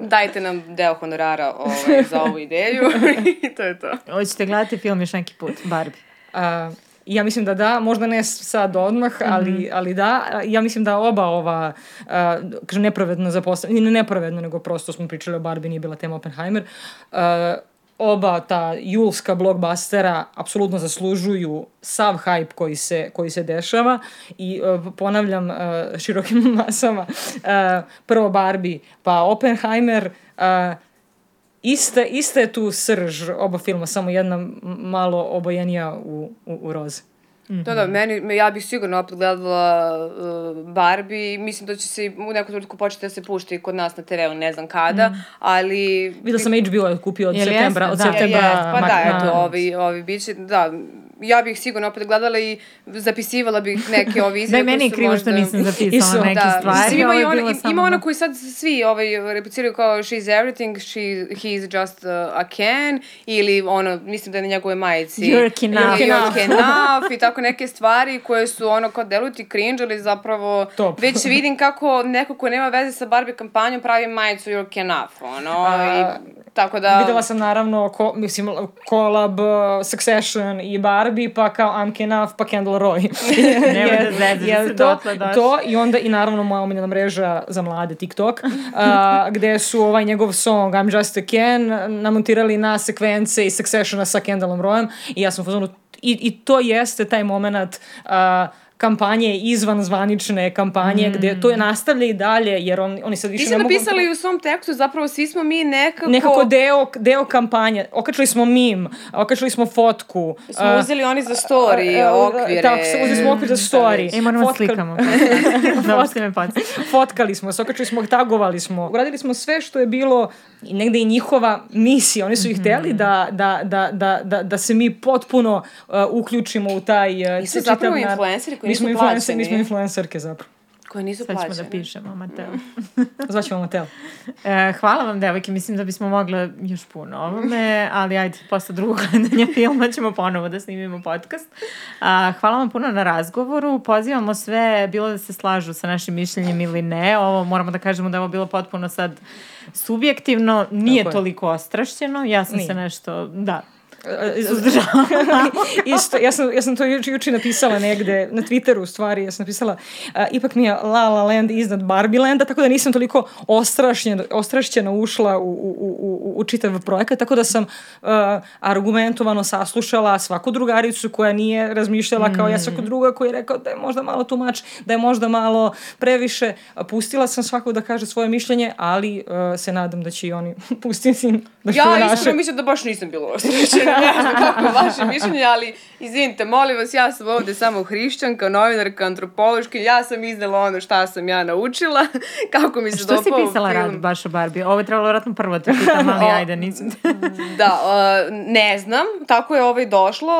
Dajte nam deo honorara ovaj, za ovu ideju (laughs) i to je to. Hoćete gledati film još neki put, Barbie. A, ja mislim da da, možda ne sad odmah, ali, ali da. Ja mislim da oba ova, a, kažem, nepravedno zapostavljena, ne nepravedno, nego prosto smo pričali o Barbie, nije bila tema Oppenheimer, a, oba ta julska blockbustera apsolutno zaslužuju sav hype koji se, koji se dešava i uh, ponavljam uh, širokim (laughs) masama uh, prvo Barbie pa Oppenheimer uh, iste, iste je tu srž oba filma, samo jedna malo obojenija u, u, u roze. Da, da, meni, me- ja bih sigurno opet gledala uh, Barbie, mislim da će se i u neku trenutku početi da se pušta i kod nas na TV-u, ne znam kada, ali... Videla sam HBO je kupio od Jel septembra, jeste? od Da. Septembra. jest, pa da, eto, ovi, ovi biće, da, ja bih sigurno opet gledala i zapisivala bih neke Da, (laughs) izjave i meni je krivo što nisam (laughs) zapisala neke da, stvari. Mislim, ima, i ona, samo ima da- ona koji sad svi ovaj, repliciraju kao she's everything, she, he's just uh, a can, ili ono, mislim da je na njegove majici. You're enough. You're, enough i tako neke stvari koje su ono kao deluju ti cringe, ali zapravo Top. već vidim kako neko ko nema veze sa Barbie kampanjom pravi majicu you're enough, ono, A, i tako da... Videla sam naravno, ko, mislim, collab uh, Succession i Barbie, pa kao I'm Enough, pa Kendall Roy. (laughs) Nemoj da zezaš da si to, dotle došla. to i onda i naravno moja omiljena mreža za mlade TikTok, a, (laughs) gde su ovaj njegov song I'm Just a Ken namontirali na sekvence iz Successiona sa Kendallom Royem i ja sam u fazonu i, i to jeste taj moment a, kampanje izvan zvanične kampanje gde to je nastavlja i dalje jer on, oni sad više Ti ne si mogu... napisala i u svom tekstu, zapravo svi smo mi nekako... nekako deo, deo kampanje. Okačili smo mim, okačili smo fotku. Smo a, uzeli oni za story, a, a, okvire. Tako, uzeli smo okvir za story. E, moramo Fotkali- slikamo. Ste me podsjetili. Fotkali smo, se, okačili smo, tagovali smo. Uradili smo sve što je bilo i negde i njihova misija. Oni su ih hteli da, da, da, da, da, da se mi potpuno uh, uključimo u taj... Uh, Mi smo zapravo influenceri koji mi smo nisu influencer- plaćeni. Mi smo influencerke zapravo. Koje nisu Sad ćemo plaćene. da pišemo, Mateo. (laughs) Zvaćemo Matel. E, hvala vam, devojke. Mislim da bismo mogle još puno ovome, ali ajde, posle drugog gledanja (laughs) filma ćemo ponovo da snimimo podcast. A, hvala vam puno na razgovoru. Pozivamo sve, bilo da se slažu sa našim mišljenjem ili ne. Ovo moramo da kažemo da je ovo bilo potpuno sad subjektivno. Nije toliko ostrašćeno. Ja sam Nije. se nešto, da, Suzdržavam. (laughs) Isto, ja sam, ja sam to juče, juče napisala negde na Twitteru u stvari, ja sam napisala uh, ipak mi je La La Land iznad Barbie Landa, tako da nisam toliko ostrašćena, ostrašćena ušla u, u, u, u čitav projekat, tako da sam uh, argumentovano saslušala svaku drugaricu koja nije razmišljala kao ja svaku druga koja je rekao da je možda malo tumač, da je možda malo previše. Pustila sam svakog da kaže svoje mišljenje, ali uh, se nadam da će i oni (laughs) pustiti da Ja naše. iskreno mislim da baš nisam bilo ostrašćena, (laughs) ne znam kako je vaše mišljenje, ali izvinite, molim vas, ja sam ovde samo hrišćanka, novinarka, antropološka, ja sam iznela ono šta sam ja naučila, (laughs) kako mi se Što si dopao pisala film. rad baš o Barbie? Ovo je trebalo vratno prvo da te pitam, ali (laughs) ajde, nisam. Da, uh, ne znam, tako je ovaj došlo.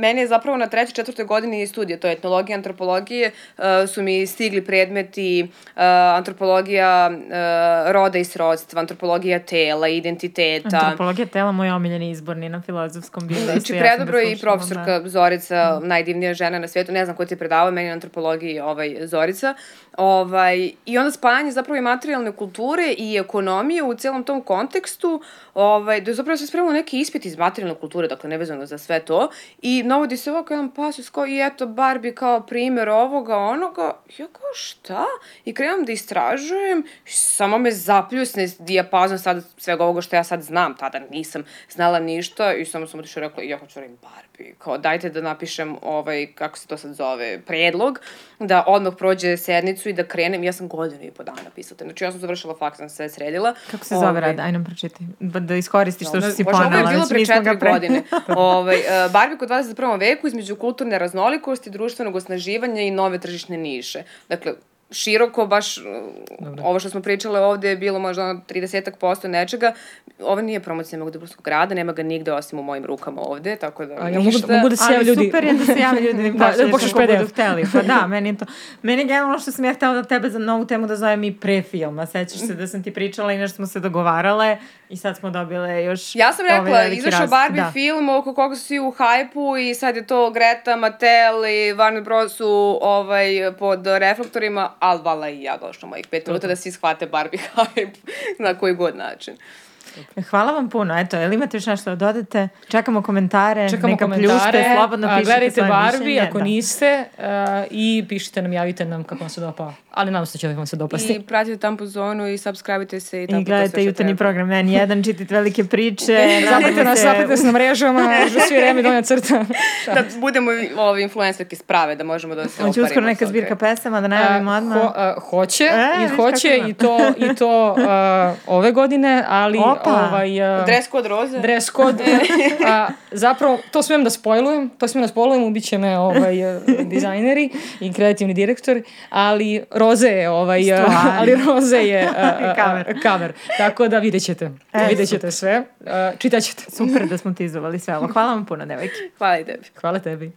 Meni je zapravo na trećoj, četvrtoj godini studija, to je etnologija, antropologije, uh, su mi stigli predmeti uh, antropologija uh, roda i srodstva, antropologija tela, identiteta. Antropologija tela, moj omiljeni izborni na filozofskom bilo. Znači, ja sam predobro je i slušala, profesorka Zorica, najdivnija žena na svijetu, ne znam ko ti je predavao, meni je na antropologiji ovaj, Zorica. Ovaj, I onda spajanje zapravo i materijalne kulture i ekonomije u celom tom kontekstu, ovaj, da je zapravo se spremalo neki ispit iz materijalne kulture, dakle nevezano za sve to, i navodi se ovako jedan pasus kao i eto Barbie kao primer ovoga, onoga, ja kao šta? I krenam da istražujem, samo me zapljusne dijapazon sad svega ovoga što ja sad znam, tada nisam znala ništa i samo sam otišla i rekla, ja hoću da radim Barbie, kao dajte da napišem ovaj, kako se to sad zove, predlog, da odmah prođe sednicu i da krenem, ja sam godinu i po dana pisala, znači ja sam završila faks, sam sve sredila. Kako se zove Ovaj, rad? Aj nam pročiti. Ba- Da iskoristiš to što si Bože, ovo je bilo znači, pre četiri pre- godine. (laughs) ovaj, uh, Barbie u 21. veku između kulturne raznolikosti, društvenog osnaživanja i nove tržišne niše. Dakle, široko, baš uh, ovo što smo pričale ovde je bilo možda ono 30 posto nečega. Ovo nije promocija Magdeburskog grada, nema ga nigde osim u mojim rukama ovde, tako da A ja mogu, ništa. mogu da se javljaju ljudi. super je da se javljaju ljudi (laughs) da Da, da pošalješ ako budu PDF. hteli. Pa da, (laughs) meni je to. Meni je generalno što sam ja htela da tebe za novu temu da zovem i pre filma. Sećaš se da sam ti pričala i nešto smo se dogovarale i sad smo dobile još Ja sam ovaj rekla, veliki izašao. Barbie da. film oko koga su svi u hajpu i sad je to Greta, Mattel i Warner Bros. su ovaj, pod reflektorima, ali vala i ja došla mojih pet minuta da svi shvate Barbie (laughs) hype na koji god način. Hvala vam puno. Eto, jel imate još nešto da dodate? Čekamo komentare. Čekamo neka komentare, pljušte, slobodno pišite gledajte Barbie mišljenje, ako da. niste uh, i pišite nam, javite nam kako vam se dopao. Ali nadam se da će vam se dopasti. I pratite Tampu zonu i subscribe-te se i tako I gledajte jutarnji program N1, (laughs) čitajte velike priče. (laughs) Zapratite nas, zapratite se na mrežama, (laughs) svi vreme donja crta. Da budemo ovi influencerke sprave, da možemo da se Hoće uskoro oparimo neka zbirka pesama da najavimo A, odmah. ho, a, hoće, E, i hoće i to, i to a, ove godine, ali Opa. ovaj, a, Dress code roze? dress code. a, zapravo, to smijem da spojlujem, to smijem da spojlujem, ubiće me ovaj, dizajneri i kreativni direktor, ali Roze je, ovaj, Stvarno. (laughs) ali Roze je (laughs) Cover. cover. Tako da vidjet ćete, E, vidjet ćete sve, a, čitat ćete. Super da smo tizovali sve ovo. Hvala vam puno, devojke. Hvala i tebi. Hvala tebi.